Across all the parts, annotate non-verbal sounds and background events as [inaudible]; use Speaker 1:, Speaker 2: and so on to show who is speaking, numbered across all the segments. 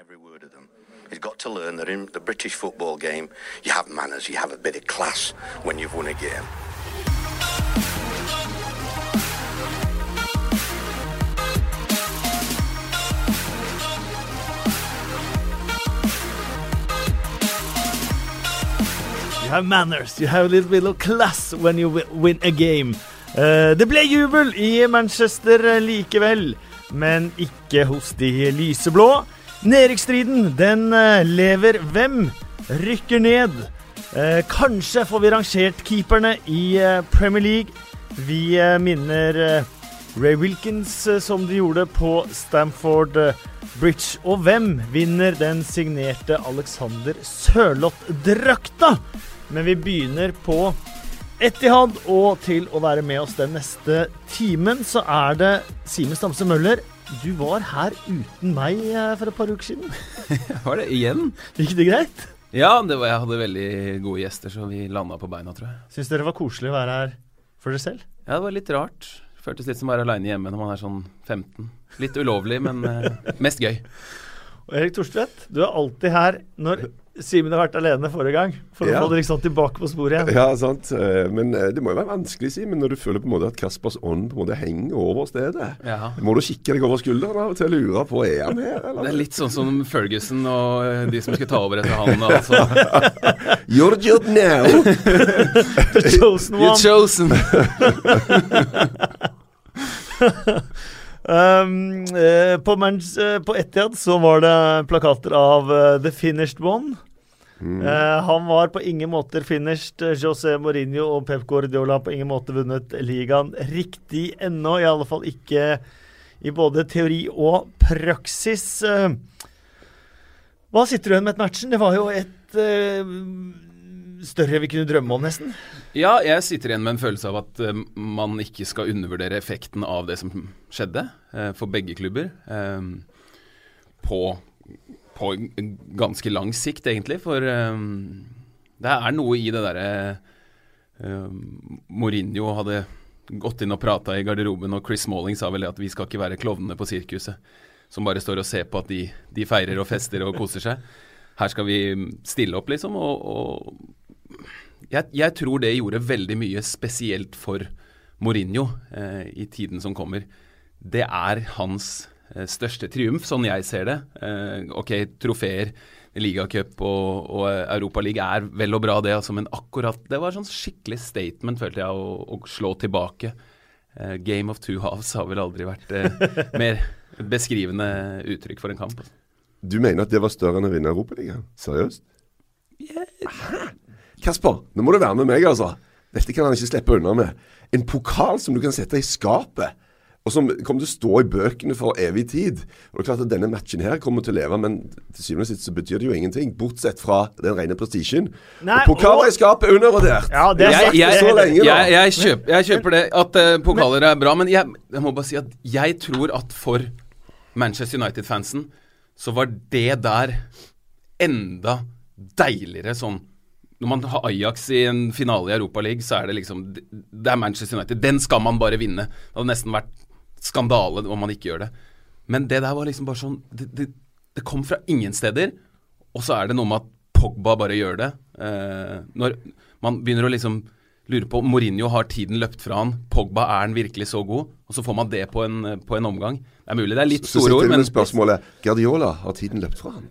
Speaker 1: Every word of them. He's got to learn that in the British football game, you have manners, you have a bit of class when you've won a game.
Speaker 2: You have manners, you have a little bit of class when you win a game. Eh, det ble jubel i Manchester likevel, men ikke hos de lyseblå. Nedrykksstriden, den eh, lever. Hvem rykker ned? Eh, kanskje får vi rangert keeperne i eh, Premier League. Vi eh, minner eh, Ray Wilkins eh, som de gjorde på Stamford Bridge. Og hvem vinner den signerte Alexander Sørloth-drakta? Men vi begynner på Etihad, og til å være med oss den neste timen, så er det Simen Stamse Møller. Du var her uten meg eh, for et par uker siden. [laughs]
Speaker 3: Var det igjen?
Speaker 2: Gikk det greit?
Speaker 3: Ja, det var, jeg hadde veldig gode gjester, så vi landa på beina, tror jeg.
Speaker 2: Syns dere det var koselig å være her for dere selv?
Speaker 3: Ja, det var litt rart. Føltes litt som å være aleine hjemme når man er sånn 15. Litt ulovlig, men eh, mest gøy. [laughs]
Speaker 2: Og Erik Torstvedt, du er alltid her når Simen har vært alene forrige gang. For å
Speaker 4: Ja.
Speaker 2: få dere liksom tilbake på sporet igjen.
Speaker 4: Ja, sant. Eh, Men eh, det må jo være vanskelig, Simen, når du føler på en måte at Kaspers ånd på en måte henger over stedet.
Speaker 3: Ja.
Speaker 4: Må du kikke deg over skulderen av og til og lure på er han her,
Speaker 3: Det er litt sånn som Ferguson og eh, de som skulle ta over etter han. Altså. [laughs]
Speaker 4: Your job now! [laughs]
Speaker 2: The chosen one.
Speaker 3: You're chosen! [laughs]
Speaker 2: Um, eh, på, Manch eh, på Etihad så var det plakater av eh, The Finished One. Eh, han var på ingen måter finished. José Mourinho og Pep Guardiola har på ingen måte vunnet ligaen riktig ennå. I alle fall ikke i både teori og praksis. Eh, hva sitter du igjen med et matchen? Det var jo et eh, større vi kunne drømme om, nesten.
Speaker 3: Ja, jeg sitter igjen med en følelse av at uh, man ikke skal undervurdere effekten av det som skjedde, uh, for begge klubber. Um, på, på ganske lang sikt, egentlig. For um, det er noe i det derre eh, Mourinho hadde gått inn og prata i garderoben, og Chris Smalling sa vel at vi skal ikke være klovnene på sirkuset som bare står og ser på at de, de feirer og fester og koser seg. Her skal vi stille opp, liksom. og, og jeg, jeg tror det gjorde veldig mye spesielt for Mourinho eh, i tiden som kommer. Det er hans eh, største triumf, sånn jeg ser det. Eh, ok, trofeer, ligacup og, og Europaliga er vel og bra, det, altså, men akkurat Det var sånn skikkelig statement, følte jeg, å, å slå tilbake. Eh, Game of two halves har vel aldri vært eh, [laughs] mer beskrivende uttrykk for en kamp. Altså.
Speaker 4: Du mener at det var større enn å vinne Europaligaen? Seriøst? Hæ? Kasper, nå må du være med meg, altså. Dette kan han ikke slippe unna med. En pokal som du kan sette i skapet, og som kommer til å stå i bøkene for evig tid. Og det er klart at Denne matchen her kommer til å leve, men til syvende og sist så betyr det jo ingenting, bortsett fra den rene prestisjen. Pokaler
Speaker 2: og-
Speaker 4: i skapet er undervurdert.
Speaker 2: Ja, det er
Speaker 3: jeg,
Speaker 2: sagt
Speaker 3: jeg,
Speaker 4: så lenge, da.
Speaker 3: jeg, jeg, kjøper, jeg kjøper det at uh, pokaler er bra, men jeg, jeg må bare si at jeg tror at for Manchester United-fansen så var det der enda deiligere sånn Når man har Ajax i en finale i Europaligaen, så er det liksom Det er Manchester United. Den skal man bare vinne. Det hadde nesten vært skandale om man ikke gjør det. Men det der var liksom bare sånn Det, det, det kom fra ingen steder. Og så er det noe med at Pogba bare gjør det. Eh, når man begynner å liksom lure på Mourinho har tiden løpt fra han, Pogba er han virkelig så god? Og så får man det på en, på en omgang. Det er mulig det er litt
Speaker 4: Så sitter du med spørsmålet Guardiola, har tiden løpt fra han?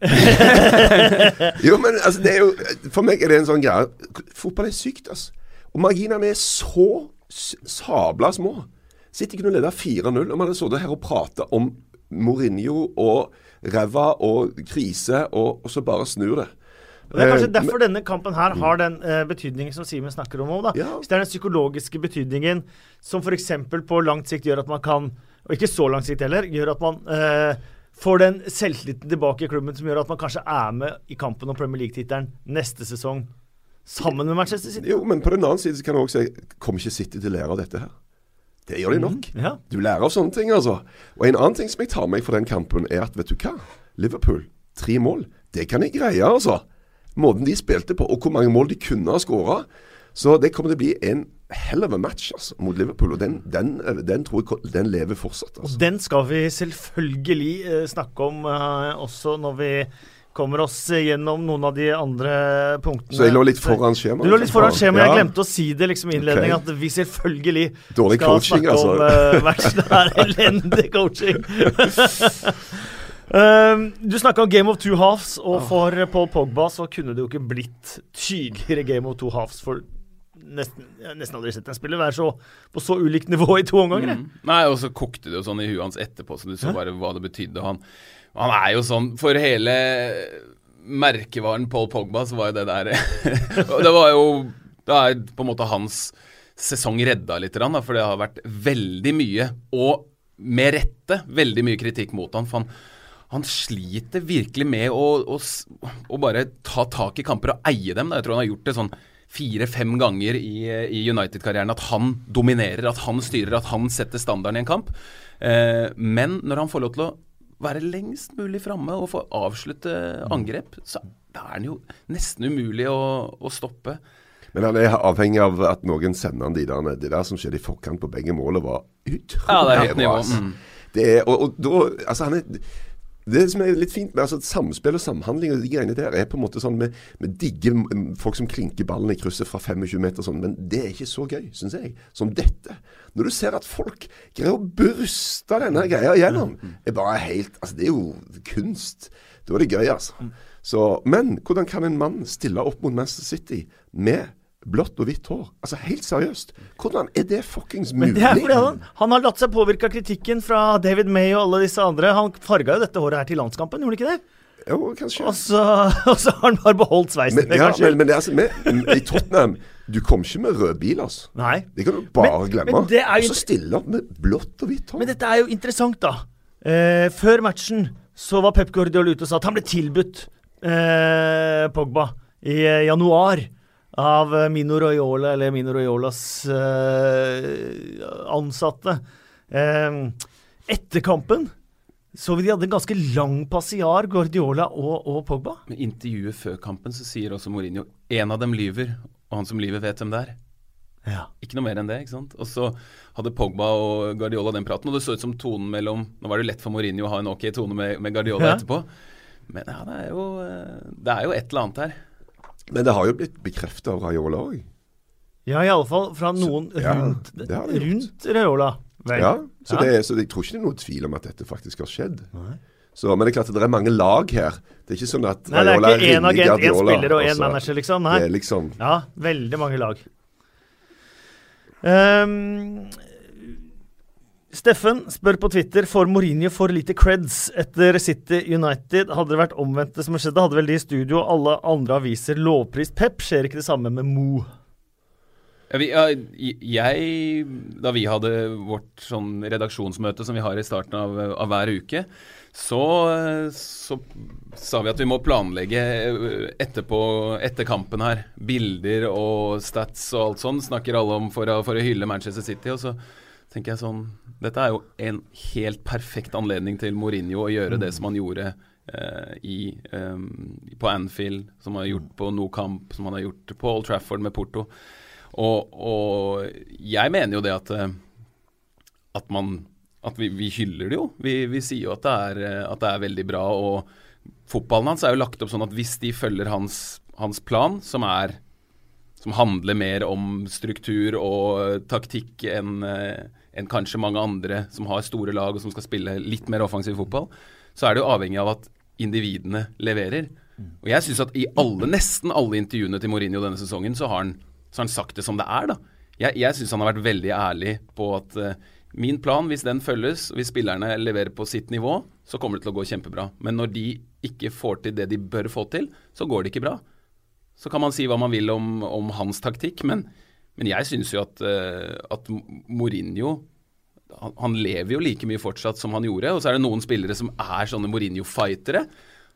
Speaker 4: [laughs] jo, men altså, det er jo For meg er det en sånn greie Fotball er sykt, altså. Og marginene er så sabla små. Sitter ikke og leder 4-0, og man hadde sittet her og prata om Mourinho og ræva og krise, og, og så bare snur det.
Speaker 2: Og Det er kanskje
Speaker 4: Eh,
Speaker 2: derfor denne kampen her har den eh, betydningen som Simen snakker om. òg.
Speaker 4: Ja.
Speaker 2: Hvis det er den psykologiske betydningen som f.eks. på langt sikt gjør at man kan, og ikke så langt sikt heller, gjør at man eh, får den selvtilliten tilbake i klubben som gjør at man kanskje er med i kampen om Premier League-tittelen neste sesong sammen med Manchester City.
Speaker 4: Jo, men på den annen side kan du også si Kommer ikke City til å lære av dette her? Det gjør de nok.
Speaker 2: Ja.
Speaker 4: Du lærer av sånne ting, altså. Og en annen ting som jeg tar med fra den kampen, er at vet du hva? Liverpool, tre mål. Det kan jeg greie, altså. Måten de spilte på, og hvor mange mål de kunne ha skåra. Så det kommer til å bli en hell of a match altså, mot Liverpool. Og den, den, den tror jeg den lever fortsatt.
Speaker 2: Og
Speaker 4: Altså.
Speaker 2: den skal vi selvfølgelig eh, snakke om eh, også når vi kommer oss gjennom noen av de andre punktene.
Speaker 4: Så jeg lå litt foran skjemaet.
Speaker 2: Du lå litt foran skjemaet. Jeg glemte å si det liksom i innledning,
Speaker 4: Ok.
Speaker 2: at vi selvfølgelig
Speaker 4: Dårlig
Speaker 2: skal
Speaker 4: coaching,
Speaker 2: snakke om
Speaker 4: altså.
Speaker 2: uh, matchen. [laughs] Det er elendig coaching. [laughs] Um, du snakka om Game of Two Halves, og for Paul Pogba så kunne det jo ikke blitt tydeligere Game of Two Halves. For nesten, jeg har nesten aldri sett en spiller være så, på så ulikt nivå i to omganger.
Speaker 3: Mm. Nei, og så kokte det jo sånn i huet hans etterpå, så du så bare hva det betydde. Han, han er jo sånn For hele merkevaren Paul Pogba, så var jo det der [laughs] det var jo Det er på en måte hans sesong redda litt, for det har vært veldig mye, og med rette, veldig mye kritikk mot han, for han han sliter virkelig med å, å, å bare ta tak i kamper og eie dem. Da. Jeg tror han har gjort det sånn fire-fem ganger i, i United-karrieren at han dominerer, at han styrer, at han setter standarden i en kamp. Eh, men når han får lov til å være lengst mulig framme og få avslutte angrep, så er han jo nesten umulig å, å stoppe.
Speaker 4: Men han er avhengig av at noen sender han de der. Det der som skjedde i forkant på begge målene, var utrolig
Speaker 3: Ja, det er
Speaker 4: helt
Speaker 3: nivå. Mm.
Speaker 4: Det er, og, og da Altså, han er det som er litt fint med altså, samspill og samhandling og de greiene der, er på en måte sånn Vi digger mm, folk som klinker ballen i krysset fra 25 meter, og sånn, men det er ikke så gøy, syns jeg, som dette. Når du ser at folk greier å bruste denne greia gjennom, er bare helt Altså, det er jo kunst. Da er det gøy, altså. Så, men hvordan kan en mann stille opp mot Manchester City med blått og hvitt hår? Altså, helt seriøst. Hvordan er det fuckings mulig?
Speaker 2: Men det er fordi han, han har latt seg påvirke av kritikken fra David May og alle disse andre. Han farga jo dette håret her til landskampen, gjorde han ikke det?
Speaker 4: Jo, kanskje.
Speaker 2: Og så, [laughs] og så har han bare beholdt sveisen.
Speaker 4: Men, ja, men, men det er altså, med, I Tottenham Du kom ikke med rød bil, altså.
Speaker 2: Nei.
Speaker 4: Det kan du bare
Speaker 2: Men-
Speaker 4: glemme.
Speaker 2: men det jo
Speaker 4: Og så stille opp med blått og hvitt hår.
Speaker 2: Men dette er jo interessant, da. Eh, før matchen så var Pep Guardiola ute og sa at han ble tilbudt eh, Pogba i eh, januar av eh, Mino Royola, eller Mino Royolas eh, ansatte. Eh, etter kampen så vi de hadde en ganske lang passiar, Guardiola og, og Pogba.
Speaker 3: Men intervjuet før kampen så sier også Mourinho en av dem lyver, og han som lyver, vet hvem det er.
Speaker 2: Ja.
Speaker 3: Ikke noe mer enn det. ikke sant? Og så hadde Pogba og Guardiola den praten, og det så ut som tonen mellom Nå var det lett for Mourinho å ha en ok tone med, med Guardiola
Speaker 2: Ja.
Speaker 3: etterpå, men ja, det er, jo, eh, det er jo et eller annet her.
Speaker 4: Men det har jo blitt bekrefta av Raiola òg.
Speaker 2: ja, i alle fall fra noen
Speaker 4: ja,
Speaker 2: rundt, Raiola. Vel.
Speaker 4: Ja, så,
Speaker 2: Ja.
Speaker 4: Det, er- så jeg tror ikke det er noen tvil om at dette faktisk har skjedd. Så, men det er klart at det er mange lag her. Det er ikke sånn at
Speaker 2: Nei, det er ikke én agent, én spiller og én
Speaker 4: så
Speaker 2: manager, liksom. Nei.
Speaker 4: Det er liksom
Speaker 2: Ja, veldig mange lag. Ehm, Steffen spør på Twitter får Mourinho for lite creds etter City United. Hadde det vært omvendt det som skjedde, hadde vel de i studio og alle andre aviser lovprist Pep. Skjer ikke det samme med Mo?
Speaker 3: Jeg, da vi hadde vårt sånn redaksjonsmøte som vi har i starten av, av hver uke, så, så sa vi at vi må planlegge etterpå, etter kampen her. Bilder og stats og alt sånn snakker alle om for å, for å hylle Manchester City. Og så tenker jeg sånn Dette er jo en helt perfekt anledning til Mourinho å gjøre det som han gjorde eh, i, um, på Anfield, som han har gjort på No Camp, som han har gjort på Old Trafford med Porto. Og, og jeg mener jo det at, eh, at man At vi, vi hyller det jo. Vi, vi sier jo at det, er, eh, at det er veldig bra. Og fotballen hans er jo lagt opp sånn at hvis de følger hans, hans plan, som er som handler mer om struktur og taktikk enn eh, enn kanskje mange andre som har store lag og som skal spille litt mer offensiv fotball, så er det jo avhengig av at individene leverer. Og jeg syns at i alle, nesten alle intervjuene til Mourinho denne sesongen, så har han, så har han sagt det som det er, da. Jeg, jeg syns han har vært veldig ærlig på at uh, min plan, hvis den følges, hvis spillerne leverer på sitt nivå, så kommer det til å gå kjempebra. Men når de ikke får til det de bør få til, så går det ikke bra. Så kan man si hva man vil om, om hans taktikk, men, men jeg syns jo at, eh, at Mourinho han, han lever jo like mye fortsatt som han gjorde. Og så er det noen spillere som er sånne Mourinho-fightere.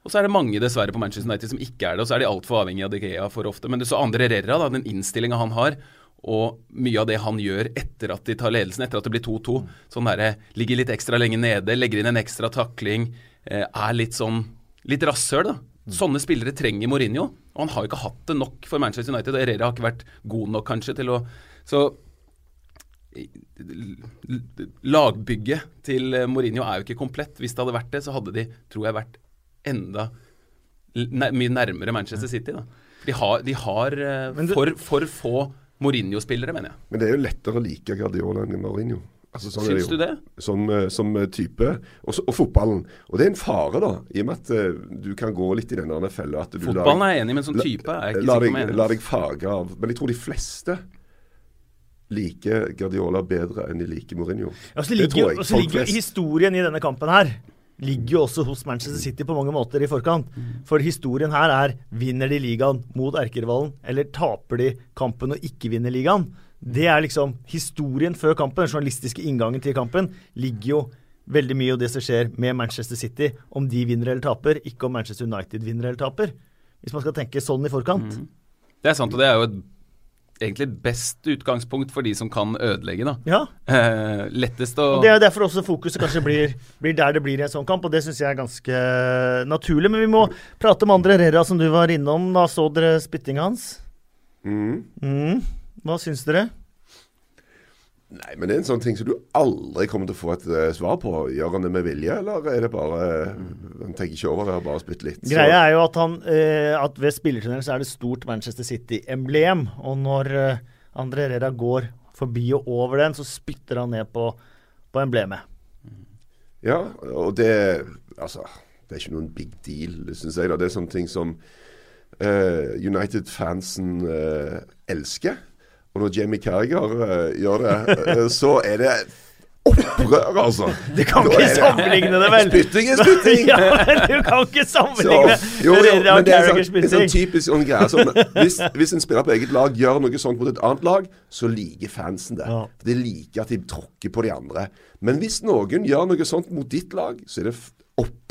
Speaker 3: Og så er det mange dessverre på Manchester United som ikke er det, og så er de altfor avhengig av De Gea for ofte. Men det så Andre Rerra, da, den innstillinga han har, og mye av det han gjør etter at de tar ledelsen, etter at det blir 2-2. Sånn derre ligger litt ekstra lenge nede, legger inn en ekstra takling, eh, er litt sånn litt rasshøl, da. Sånne spillere trenger Mourinho, og han har ikke hatt det nok for Manchester United. og Herrera har ikke vært god nok kanskje til å, Så lagbygget til Mourinho er jo ikke komplett. Hvis det hadde vært det, så hadde de, tror jeg, vært enda mye nærmere Manchester City. Da. De har, de har eh, for, for få Mourinho-spillere, mener jeg.
Speaker 4: Men det er jo lettere å like Guardiola enn Mourinho. Altså, sånn
Speaker 3: Syns du det?
Speaker 4: Som, eh, som eh, type. Også, og fotballen. Og det er en fare, da. I og med at uh, du kan gå litt i den der fella at du
Speaker 3: Fotballen
Speaker 4: lar,
Speaker 3: er jeg enig i, men som type er jeg ikke sikker på om jeg er
Speaker 4: la deg farge av Men jeg tror de fleste liker Guardiola bedre enn de liker Mourinho.
Speaker 2: Ja, så
Speaker 4: Det
Speaker 2: ligger,
Speaker 4: tror
Speaker 2: jo-
Speaker 4: jeg.
Speaker 2: og så ligger
Speaker 4: flest.
Speaker 2: historien i denne kampen her ligger jo også hos Manchester City på mange måter i forkant. For historien her er vinner de ligaen mot erkerivalen, eller taper de kampen og ikke vinner ligaen. Det er liksom historien før kampen, den journalistiske inngangen til kampen, ligger jo veldig mye i det som skjer med Manchester City, om de vinner eller taper, ikke om Manchester United vinner eller taper. Hvis man skal tenke sånn i forkant.
Speaker 3: Det er sant, og det er jo et, egentlig et best utgangspunkt for de som kan ødelegge, da.
Speaker 2: Ja, [laughs]
Speaker 3: Eh, lettest å
Speaker 2: og Det er derfor også fokuset kanskje blir, blir der det blir i en sånn kamp, og det syns jeg er ganske naturlig. Men vi må prate med Andre Herrera, som du var innom. Da så dere spyttinga hans.
Speaker 4: Mm.
Speaker 2: Mm. Hva syns dere?
Speaker 4: Nei, men det er en sånn ting som du aldri kommer til å få et eh, svar på. Gjør han det med vilje, eller er det bare Han tenker ikke over det, bare spytt litt.
Speaker 2: Greia er jo at, han, eh, at ved spillertunnelen så er det stort Manchester City-emblem. Og når eh, Andre Herrera går forbi og over den, så spytter han ned på, på emblemet.
Speaker 4: Ja, og det Altså, det er ikke noen big deal, syns jeg. da. Det er sånne ting som eh, United-fansen eh, elsker. Og når Jamie Carriger uh, gjør det, uh, så er det opprør, altså.
Speaker 2: Du kan ikke sammenligne det, vel?
Speaker 4: Spytting er spytting! [laughs]
Speaker 2: ja, men du kan ikke
Speaker 4: Så,
Speaker 2: det.
Speaker 4: jo, jo, men det er sånn, en sånn typisk sånn greie som hvis, hvis en spiller på eget lag gjør noe sånt mot et annet lag, så liker fansen det.
Speaker 2: Ja.
Speaker 4: De liker at de tråkker på de andre. Men hvis noen gjør noe sånt mot ditt lag, så er det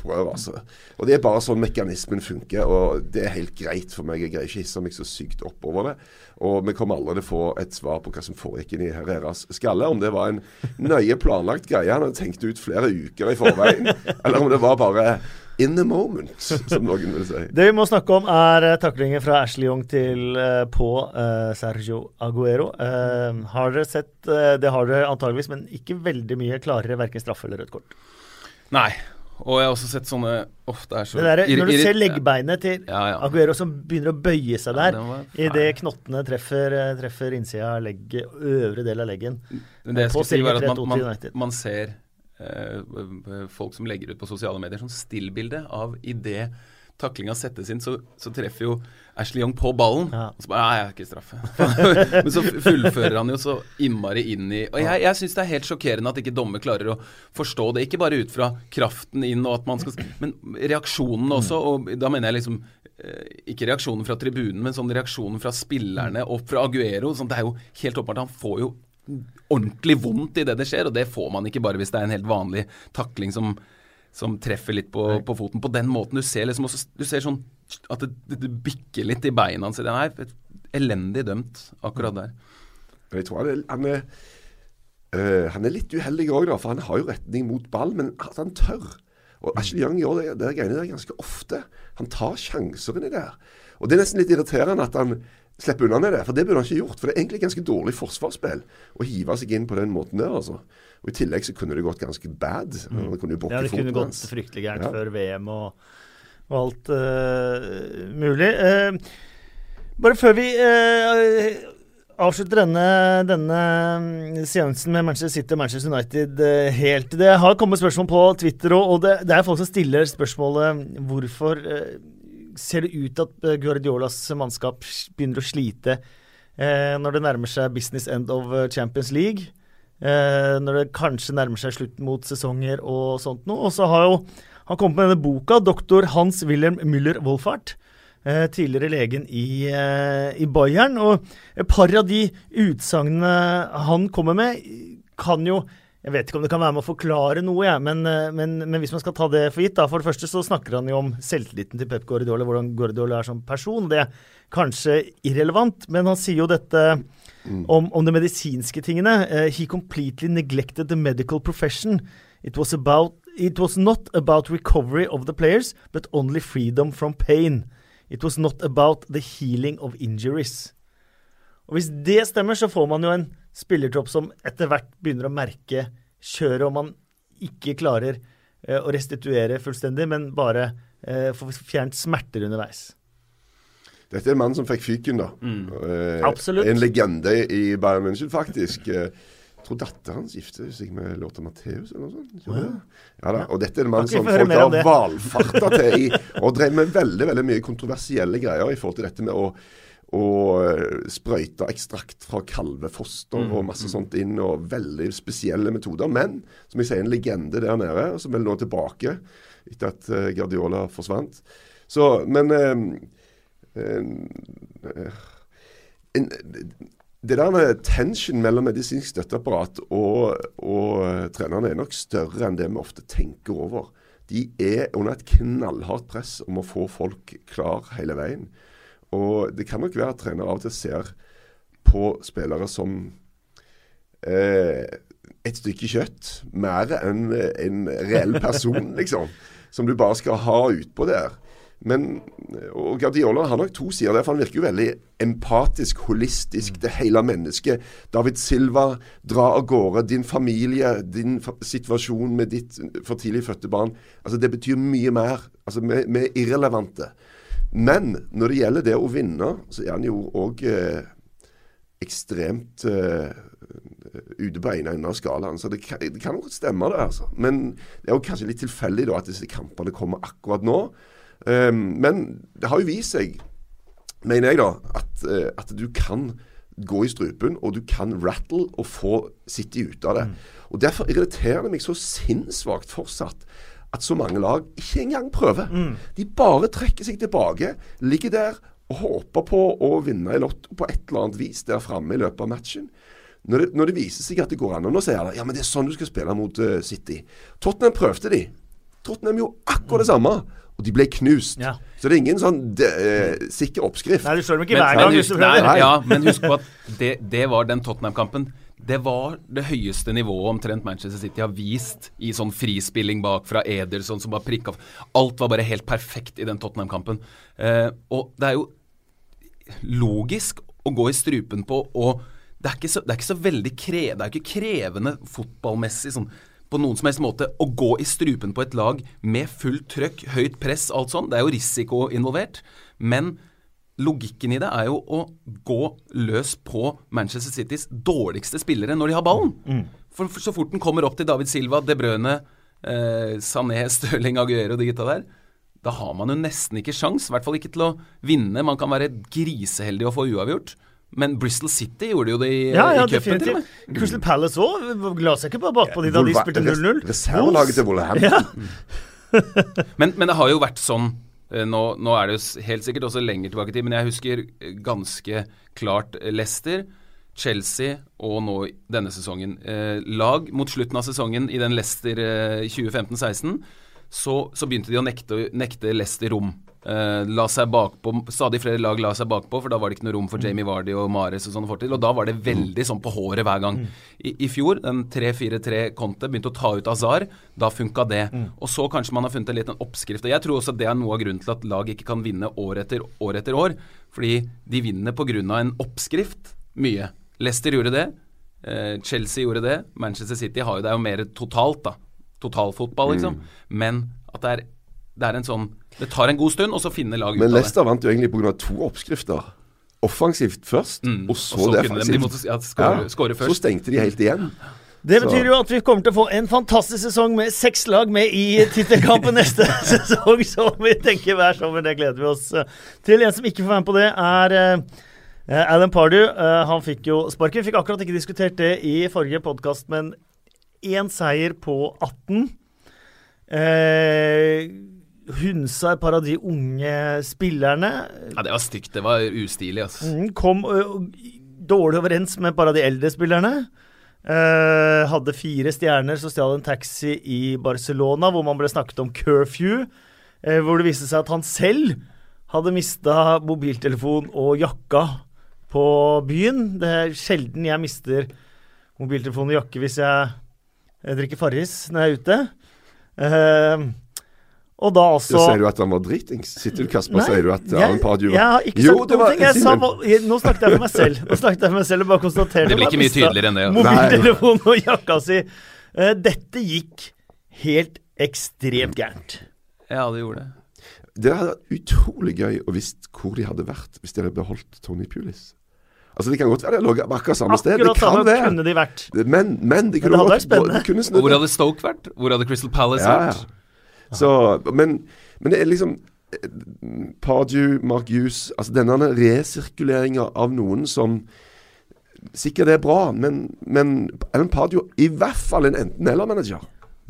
Speaker 4: opprør, altså. Og det er bare sånn mekanismen funker, og det er helt greit for meg. Jeg greier ikke hisse meg så sykt opp over det. Og vi kommer aldri til å få et svar på hva som foregikk inni Herreras skalle. Om det var en nøye planlagt greie han hadde tenkt ut flere uker i forveien, [laughs] eller om det var bare in the moment, som noen vil si.
Speaker 2: Det vi må snakke om, er taklingen taklinger fra Ashley Young til eh, på eh, Sergio Aguero. Eh, har dere sett eh, Det har dere antageligvis, men ikke veldig mye klarere verken straffe eller rødt kort.
Speaker 3: Nei. Og jeg har også sett sånne Ofte er så
Speaker 2: Det der, når du ser leggbeinet til
Speaker 3: Ja, ja.
Speaker 2: Aguero som begynner å bøye seg der,
Speaker 3: ja,
Speaker 2: idet knottene treffer, eh, treffer innsida av legget, øvre del av leggen.
Speaker 3: Men det jeg skulle si var at man, man, man ser eh, folk som legger ut på sosiale medier sånn stillbilde av idet taklinga settes inn, så, så treffer jo Ashley Young på ballen.
Speaker 2: Ja.
Speaker 3: Og så bare Nei, jeg er ikke straffe. [laughs] Men så fullfører han jo så innmari inn i Og jeg, jeg syns det er helt sjokkerende at ikke dommer klarer å forstå det. Ikke bare ut fra kraften inn og at man skal Men reaksjonen også, og da mener jeg liksom eh, ikke reaksjonen fra tribunen, men sånn reaksjonen fra spillerne og fra Aguero. Sånn, det er jo helt åpenbart Han får jo ordentlig vondt i det det skjer, og det får man ikke bare hvis det er en helt vanlig takling som, som treffer litt på, på foten. På den måten du ser liksom også, Du ser sånn at det, det, bikker litt i beina hans. Den er elendig dømt akkurat der.
Speaker 4: Jeg tror han er, han er, øh, han er litt uheldig òg, for han har jo retning mot ball, men at han tør. Og Ashley Young gjør det, det greiene der ganske ofte. Han tar sjanser inni der. Og det er nesten litt irriterende at han slipper unna med det, for det burde han ikke gjort. For det er egentlig ganske dårlig forsvarsspill å hive seg inn på den måten der, altså. Og I tillegg så kunne det gått ganske bad. Han kunne jo
Speaker 2: Ja, det kunne gått fryktelig gærent
Speaker 4: Ja.
Speaker 2: før VM og, og alt uh, mulig. Uh, bare før vi uh, avslutter denne, denne mm, seansen med Manchester City og Manchester United helt Det har kommet spørsmål på Twitter, og, og det, det er folk som stiller spørsmålet hvorfor ser det ut at eh, Guardiolas mannskap begynner å slite eh, når det nærmer seg business end of eh, Champions League? Eh, når det kanskje nærmer seg slutt mot sesonger og sånt noe. Og så har jo han kommet med denne boka, doktor Hans Wilhelm Müller Wolfart. Eh, tidligere legen i, eh, i Bayern. Og et par av de utsagnene han kommer med, kan jo jeg vet ikke om det kan være med å forklare noe, ja, men, eh, men, men hvis man skal ta det for gitt da, For det første så snakker han jo om selvtilliten til Pep Guardiola, hvordan Guardiola er som person. Det er kanskje irrelevant, men han sier jo dette om, om de medisinske tingene. Eh, he completely neglected the medical profession. It was, about, it was not about recovery of the players, but only freedom from pain. It was not about the healing of injuries. Og Hvis det stemmer, så får man jo en spillertropp som etter hvert begynner å merke kjøret, og man ikke klarer eh, å restituere fullstendig, men bare eh, får fjernet smerter underveis.
Speaker 4: Dette er en mann som fikk fyken, da. Eh,
Speaker 2: Absolutt.
Speaker 4: En legende i Bayern München, faktisk. Jeg tror datteren hans gifter seg med Lotta Matheus eller noe sånt. Ja da, og dette er en mann som folk har
Speaker 2: det.
Speaker 4: valfarta til i, og drev med veldig veldig mye kontroversielle greier i forhold til dette med å og eh, sprøyte ekstrakt fra kalvefoster
Speaker 2: Mm,
Speaker 4: og masse sånt inn, og veldig spesielle metoder. Men som jeg sier, en legende der nede, som er nå tilbake etter at eh, Guardiola forsvant. Så, men eh, eh, en, det der med tension mellom medisinsk støtteapparat og, og eh, trenerne er nok større enn det vi ofte tenker over. De er under et knallhardt press om å få folk klar hele veien. Og det kan nok være at trenere av og til ser på spillere som eh, et stykke kjøtt, mer enn en reell person, [laughs] liksom. Som du bare skal ha utpå der. Men, og Guardiola har nok to sider der, for han virker jo veldig empatisk, holistisk det hele mennesket. David Silva, dra av gårde. Din familie, din situasjon med ditt for tidlig fødte barn. Altså Det betyr mye mer. Altså Vi, vi er irrelevante. Men når det gjelder det å vinne, så er han jo òg eh, ekstremt eh, ute på ene enden av skalaen. Så det kan, det kan nok stemme, det. altså. Men det er jo kanskje litt tilfeldig da at disse kampene kommer akkurat nå. Um, men det har jo vist seg, mener jeg da, at, eh, at du kan gå i strupen, og du kan rattle og få City ut av det. Og Derfor irriterer det meg så sinnssvakt fortsatt at så mange lag ikke engang prøver. De bare trekker seg tilbake, ligger der og håper på å vinne i lotto på et eller annet vis der framme i løpet av matchen. Når det, når det viser seg at det går an. Og nå sier alle ja, men det er sånn du skal spille mot uh, City. Tottenham prøvde de. Tottenham gjorde akkurat det samme, og de ble knust.
Speaker 2: Ja.
Speaker 4: Så det er ingen sånn de, uh, sikker oppskrift.
Speaker 2: Nei, du slår dem ikke
Speaker 3: Men,
Speaker 2: hver gang.
Speaker 3: Men,
Speaker 2: du
Speaker 3: nei, ja, men husk på at det, det var den Tottenham-kampen. Det var det høyeste nivået omtrent Manchester City har vist i sånn frispilling bak fra Ederson som bare prikka Alt var bare helt perfekt i den Tottenham-kampen. Eh, og det er jo logisk å gå i strupen på og det er ikke så, er ikke så veldig kre, det er ikke krevende fotballmessig sånn på noen som helst måte å gå i strupen på et lag med fullt trøkk, høyt press, alt sånn. Det er jo risiko involvert. Men logikken i det er jo å gå løs på Manchester Citys dårligste spillere når de har ballen. For, for så fort den kommer opp til David Silva, De Brøne, eh, Sané, [laughs] Støling, Aguero og de gutta der, da har man jo nesten ikke sjans, i hvert fall ikke til å vinne. Man kan være griseheldig og få uavgjort. Men Bristol City gjorde jo det i,
Speaker 2: Ja, ja,
Speaker 3: i cupen til og med.
Speaker 2: Crystal Palace òg la seg ikke bare bakpå de da de spilte 0-0.
Speaker 4: res- Reservelaget til Wolverhampton.
Speaker 3: Men, men det har jo vært sånn nå, nå er det jo helt sikkert også lenger tilbake i tid, men jeg husker eh, ganske klart eh, Leicester, Chelsea og nå denne sesongen. Eh, lag mot slutten av sesongen i den Leicester eh, 2015-16, så, så begynte de å nekte, nekte Leicester rom. Uh, la seg bakpå, Stadig flere lag la seg bakpå, for da var det ikke noe rom for Jamie Vardy og Mares og sånne fortid. Og da var det veldig sånn på håret hver gang. I, i fjor, den 3-4-3-kontet, begynte å ta ut Azar. Da funka det. Og så kanskje man har funnet en liten oppskrift. Og jeg tror også det er noe av grunnen til at lag ikke kan vinne år etter år etter år. Fordi de vinner pga. en oppskrift mye. Leicester gjorde det. Eh, Chelsea gjorde det. Manchester City har jo det er jo mer totalt, da. Totalfotball, liksom. Men at det er, det er en sånn Det tar en god stund, og så finner lag ut av det.
Speaker 4: Men Leicester vant jo egentlig pga. to oppskrifter. Offensivt først,
Speaker 3: Mm,
Speaker 4: og så,
Speaker 3: og så
Speaker 4: defensivt.
Speaker 3: de måtte ja, score- score først.
Speaker 4: Så stengte de helt igjen.
Speaker 2: Det betyr jo at vi kommer til å få en fantastisk sesong med seks lag med i tittelkampen neste [laughs] sesong, som vi tenker hver sommer. Det gleder vi oss eh, til. En som ikke får være med på det, er eh, Alan Pardew. Eh, han fikk jo sparken. Vi fikk akkurat ikke diskutert det i forrige podkast, men én seier på 18. Eh, hunsa et par av de unge spillerne.
Speaker 3: Ja, det var stygt. Det var ustilig, altså.
Speaker 2: Mm, kom uh, dårlig overens med et par av de eldre spillerne. Eh, hadde fire stjerner, så stjal en taxi i Barcelona, hvor man ble snakket om curfew. eh, hvor det viste seg at han selv hadde mista mobiltelefon og jakka på byen. Det er sjelden jeg mister mobiltelefon og jakke hvis jeg, jeg drikker Farris når jeg er ute. Uh, Og da
Speaker 4: også sier du at han var dritings? Sitter du, Kasper, Nei, sier du at par Pardew
Speaker 2: jeg har ikke
Speaker 4: Jo,
Speaker 2: sagt
Speaker 4: det
Speaker 2: noen ting. Jeg sa, nå snakket jeg for meg selv. Nå snakket jeg for meg selv og bare konstaterte
Speaker 3: Det blir ikke mye tydeligere enn det, ja.
Speaker 2: Mobiltelefonen og jakka si. Uh, dette gikk helt ekstremt gærent.
Speaker 3: Ja, det gjorde det.
Speaker 4: Det hadde vært utrolig gøy å visst hvor de hadde vært hvis de hadde beholdt Tony Pulis. Altså Det kan godt være de på akkurat samme sted.
Speaker 2: Akkurat samme
Speaker 4: det.
Speaker 2: kunne de vært.
Speaker 4: Men, men de
Speaker 2: Men det hadde vært spennende.
Speaker 4: kunne
Speaker 3: hvor hadde Stoke vært? Hvor hadde Crystal Palace
Speaker 4: Ja, ja.
Speaker 3: vært?
Speaker 4: Så, men, men det er liksom eh, Pardew, Mark Hughes Altså denne resirkuleringa av noen som Sikkert det er bra, men, men Alan Pardew i hvert fall en enten-eller-manager.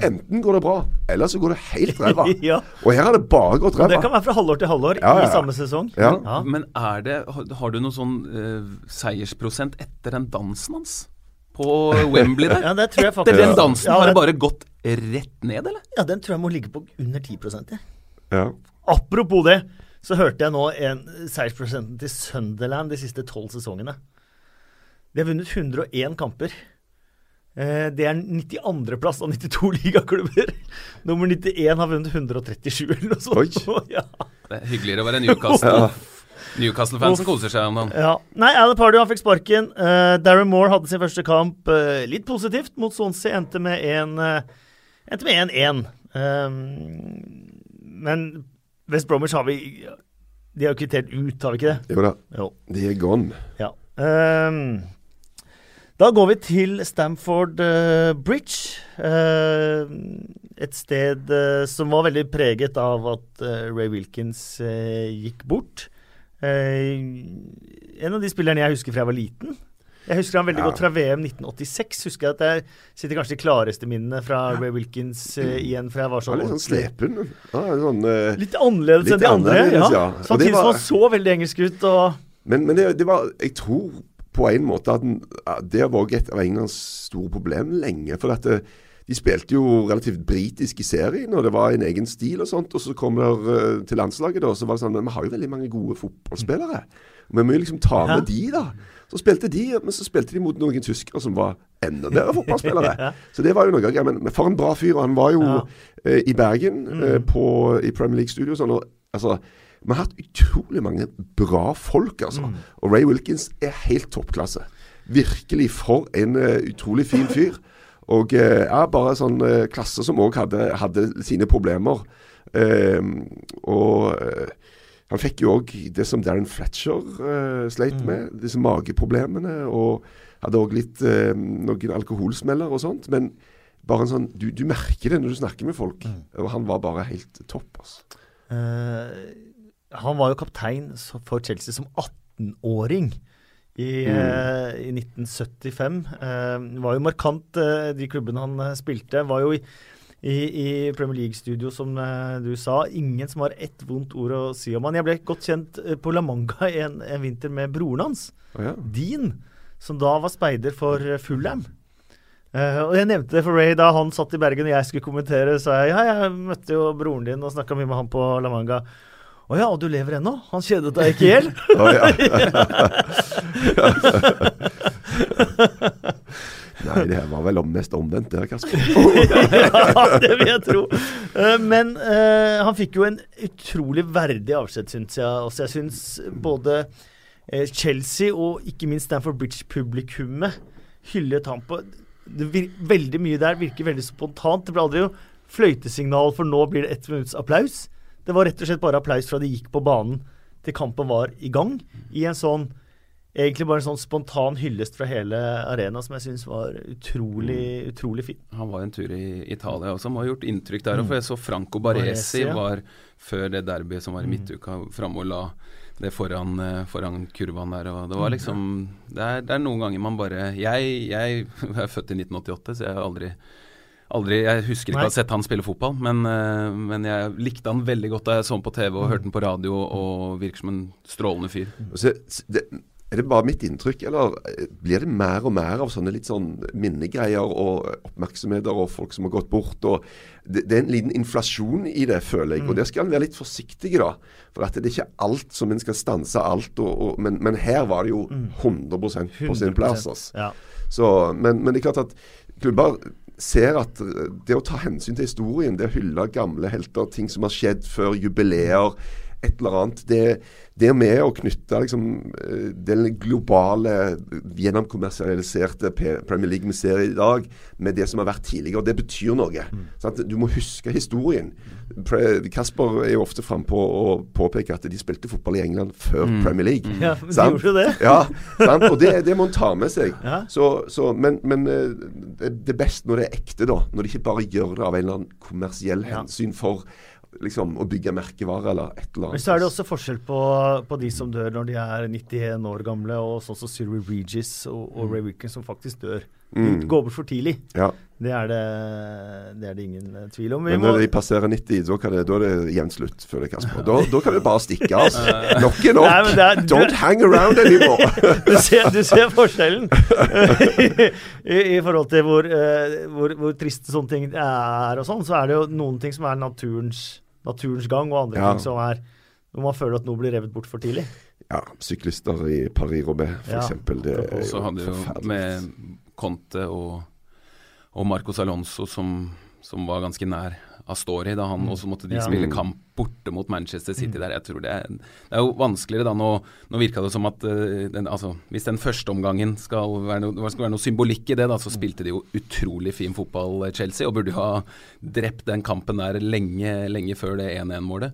Speaker 4: Enten går det bra, eller så går det helt [laughs] ræva.
Speaker 2: Ja.
Speaker 4: Og her har det bare gått
Speaker 2: ræva. det kan være fra halvår til halvår
Speaker 4: Ja, ja,
Speaker 2: i samme sesong.
Speaker 4: Ja.
Speaker 3: Men er det Har, du noen sånn uh, seiersprosent etter den dansen hans? På Wembley [laughs] der?
Speaker 2: Ja, det tror jeg faktisk.
Speaker 3: Etter den dansen
Speaker 2: Ja,
Speaker 3: har det bare gått rett ned, eller?
Speaker 2: Ja, den tror jeg må ligge på under 10 jeg.
Speaker 4: Ja.
Speaker 2: Apropos det, så hørte jeg nå en seiersprosenten til Sunderland de siste tolv sesongene. De har vunnet 101 kamper. Eh, det er 92.-plass av 92 [laughs] ligaklubber. Nummer 91 har vunnet 137 eller noe sånt. [laughs] Ja.
Speaker 3: Det er hyggeligere å være Newcastle. Newcastle-fansen koser seg om dagen.
Speaker 2: Ja. Nei, Alan Pardew han fikk sparken. Uh, Darren Moore hadde sin første kamp uh, litt positivt mot Swansea. Endte med en, eh, endte med 1-1. Um, men West Bromwich har vi De har jo kvittert ut, har vi ikke det?
Speaker 4: Jo da,
Speaker 2: Jo.
Speaker 4: de er gone.
Speaker 2: Ja. Ehm, da går vi til Stamford eh, Bridge. Eh, et sted eh, som var veldig preget av at Ray Wilkins gikk bort. En av de spillerne jeg husker fra jeg var liten. Jeg husker han veldig
Speaker 4: Ja.
Speaker 2: godt fra VM 1986. Husker jeg at jeg sitter kanskje de klareste minnene fra Ray Wilkins uh, igjen fra jeg var
Speaker 4: så litt sånn slepen. Ja, sånn, uh,
Speaker 2: Litt annerledes
Speaker 4: Litt
Speaker 2: enn de andre.
Speaker 4: annerledes,
Speaker 2: Ja.
Speaker 4: ja.
Speaker 2: Samtidig som han så veldig engelsk ut. og...
Speaker 4: Men, men det, det var Jeg tror på en måte at det var også et av Englands store problem lenge. For at det, de spilte jo relativt britisk i serien, og det var en egen stil og sånt. Og så kom det eh, til landslaget, da, så var det sånn Men vi har jo veldig mange gode fotballspillere. Og vi må jo liksom ta med
Speaker 2: Ja.
Speaker 4: de, da. Så spilte de, men så spilte de mot noen tyskere som var enda bedre fotballspillere. [laughs] Så det var jo noe gøy. Men, for en bra fyr. Og han var jo
Speaker 2: Ja.
Speaker 4: eh, i Bergen, eh, på, i Premier League-studio. Sånn, og, altså, vi har hatt utrolig mange bra folk, altså. Og Ray Wilkins er helt toppklasse. Virkelig for en uh, utrolig fin fyr. Og uh, ja, bare sånn uh, klasse som òg hadde, hadde sine problemer. Ehm, og eh, han fikk jo òg det som Darren Fletcher eh, sleit med, disse mageproblemene. Og hadde òg litt eh, noen alkoholsmeller og sånt. Men bare en sånn du, du merker det når du snakker med folk. Og han var bare helt topp, altså.
Speaker 2: Eh, han var jo kaptein for Chelsea som 18-åring i, eh, i 1975. Eh, var jo markant, eh, de klubbene han eh, spilte. Var jo i, i, i Premier League-studio, som eh, du sa. Ingen som har ett vondt ord å si om han. Jeg ble godt kjent eh, på La Manga en, en vinter med broren hans,
Speaker 4: oh, ja.
Speaker 2: Dean, som da var speider for Fullham. Fulham. Eh, og Jeg nevnte det for Ray da han satt i Bergen og jeg skulle kommentere. Så jeg ja, jeg møtte jo broren din og snakka mye med han på La Manga. Å ja, og du lever ennå? Han kjedet deg ikke i hjel? [laughs]
Speaker 4: Ja. [laughs] Nei, det her var vel mest omvendt, det Kasper. [laughs]
Speaker 2: ja, det vil jeg tro. Eh, men uh, han fikk jo en utrolig verdig avskjed, syns jeg. Altså, jeg syns både eh, Chelsea og ikke minst Stanford Bridge-publikummet hyllet ham på Veldig mye der virker veldig spontant. Det ble aldri jo fløytesignal for nå blir det ett minutts applaus. Det var rett og slett bare applaus fra de gikk på banen til kampen var i gang. I en sånn Egentlig bare en sånn spontan hyllest fra hele arena som jeg syns var utrolig, utrolig fin.
Speaker 3: Han var en tur i Italia også, han har gjort inntrykk der òg. For jeg så Franco Baresi
Speaker 2: ja.
Speaker 3: var før det derbyet som var i midtuka, framme og la det foran, eh, foran kurvaen der. Og det var liksom det er, det er noen ganger man bare Jeg, jeg [laughs] er født i 1988, så jeg har aldri Aldri, Jeg husker ikke å ha sett han spille fotball, men, eh, men jeg likte han veldig godt da jeg så han på TV og hørte han på radio, og virker som en strålende fyr.
Speaker 4: Så, det, er det bare mitt inntrykk, eller eh, blir det mer og mer av sånne litt sånn minnegreier og oppmerksomheter og folk som har gått bort? og Det, det er en liten inflasjon i det, føler jeg. Og der skal en være litt forsiktig, da. For at det er ikke alt som en skal stanse alt. Og, og, men, men her var det jo 100% på sin plass. Altså.
Speaker 2: Ja.
Speaker 4: Så, men, men det er klart at klubber ser at det å ta hensyn til historien, det å hylle gamle helter, ting som har skjedd før jubileer, et eller annet. Det, det med å knytte liksom, eh, den globale, gjennomkommersialiserte Premier League vi ser i dag, med det som har vært tidligere. og Det betyr noe. Sant? Du må huske historien. Kasper er jo ofte frampå å påpeke at de spilte fotball i England før Premier League.
Speaker 2: Ja, men de gjorde jo det. [laughs]
Speaker 4: Ja, sant? og det, det må en ta med seg.
Speaker 2: Ja.
Speaker 4: Så, så, men men eh, det det er best når det er ekte, da. Når de ikke bare gjør det av en eller annen kommersiell hensyn for liksom å bygge merkevare eller et eller annet.
Speaker 2: Men så er det også forskjell på, på de som dør når de er 91 år gamle, og sånn som Siri Regis og, og Ray Wicken som faktisk dør. De
Speaker 4: Mm.
Speaker 2: går bort for tidlig.
Speaker 4: Ja.
Speaker 2: Det er det, det, er det ingen eh, tvil om. Vi
Speaker 4: Men
Speaker 2: må,
Speaker 4: når de passerer 90, da, kan det, da er det jevnt slutt, føler jeg, Kasper. [laughs] Da, da kan du bare stikke av. [laughs] Nok er nok.
Speaker 2: Nei, er- du-
Speaker 4: Don't hang around anymore. [laughs]
Speaker 2: du, ser, du ser forskjellen I, i forhold til hvor, eh, hvor, hvor triste sånne ting er og sånn. Så er det jo noen ting som er naturens, naturens gang, og andre
Speaker 4: Ja.
Speaker 2: ting som er når man føler at noe blir revet bort for tidlig.
Speaker 4: Ja, syklister i Paris-Roubais, for
Speaker 2: Ja.
Speaker 4: Det er jo forferdelig.
Speaker 3: med Conte og, og Marcos Alonso som, som var ganske nær Astori da han også måtte de
Speaker 2: Ja.
Speaker 3: spille kamp borte mot Manchester City der. Jeg tror det er, det er jo vanskeligere da. Nå, nå virka det som at eh, den, altså, hvis den første omgangen skal være, noe, skal være noe symbolikk i det, da, så spilte de jo utrolig fin fotball, eh, Chelsea, og burde jo ha drept den kampen der lenge, lenge før det 1-1-målet.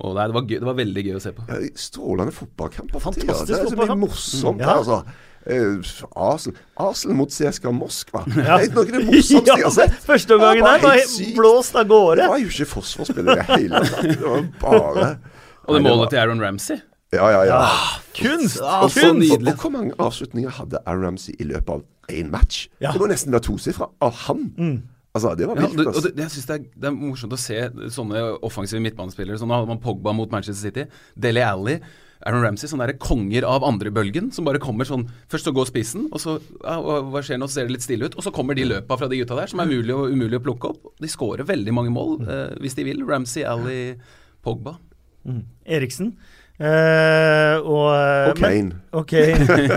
Speaker 3: Og nei, det, var gøy, det var veldig gøy å se på.
Speaker 4: Ja, strålende fotballkamp.
Speaker 2: Fantastisk fotballkamp.
Speaker 4: Det er så mye
Speaker 2: morsomt.
Speaker 4: morsomt.
Speaker 2: Ja.
Speaker 4: altså. Eh, Arsenal, Arsenal mot CSKA Moskva. [laughs] Det er noe av det morsomste jeg [laughs] har sett.
Speaker 2: Første omgangen
Speaker 4: Det var
Speaker 2: der var
Speaker 4: helt
Speaker 2: blåst av gårde.
Speaker 4: Det var jo ikke forsvarsspill i det hele tatt. Det var bare [laughs]
Speaker 3: Og det målet
Speaker 4: var-
Speaker 3: til Aaron Ramsey
Speaker 4: Ja, ja, ja.
Speaker 2: Kunst!
Speaker 4: Og,
Speaker 3: så nydelig.
Speaker 4: og hvor mange avslutninger hadde Aaron Ramsey i løpet av én match?
Speaker 2: Ja.
Speaker 4: Det må nesten være tosifra av han. Altså, det var
Speaker 3: Ja,
Speaker 4: vilt.
Speaker 3: det, og
Speaker 4: altså.
Speaker 3: det, jeg synes det, er, det er morsomt å se sånne offensive midtbanespillere. Sånn hadde man Pogba mot Manchester City, Dele Alli, Aaron Ramsey. Sånne der konger av andrebølgen som bare kommer sånn Først så går spissen, og så hva skjer nå, så ser det litt stille ut. Og så kommer de løpa fra de gutta der, som er mulig og umulig å plukke opp. De skårer veldig mange mål eh, hvis de vil. Ramsey, Ally, Pogba.
Speaker 2: Eriksen. Eh, og, eh,
Speaker 4: Og
Speaker 2: men-
Speaker 4: Kane.
Speaker 2: Ok,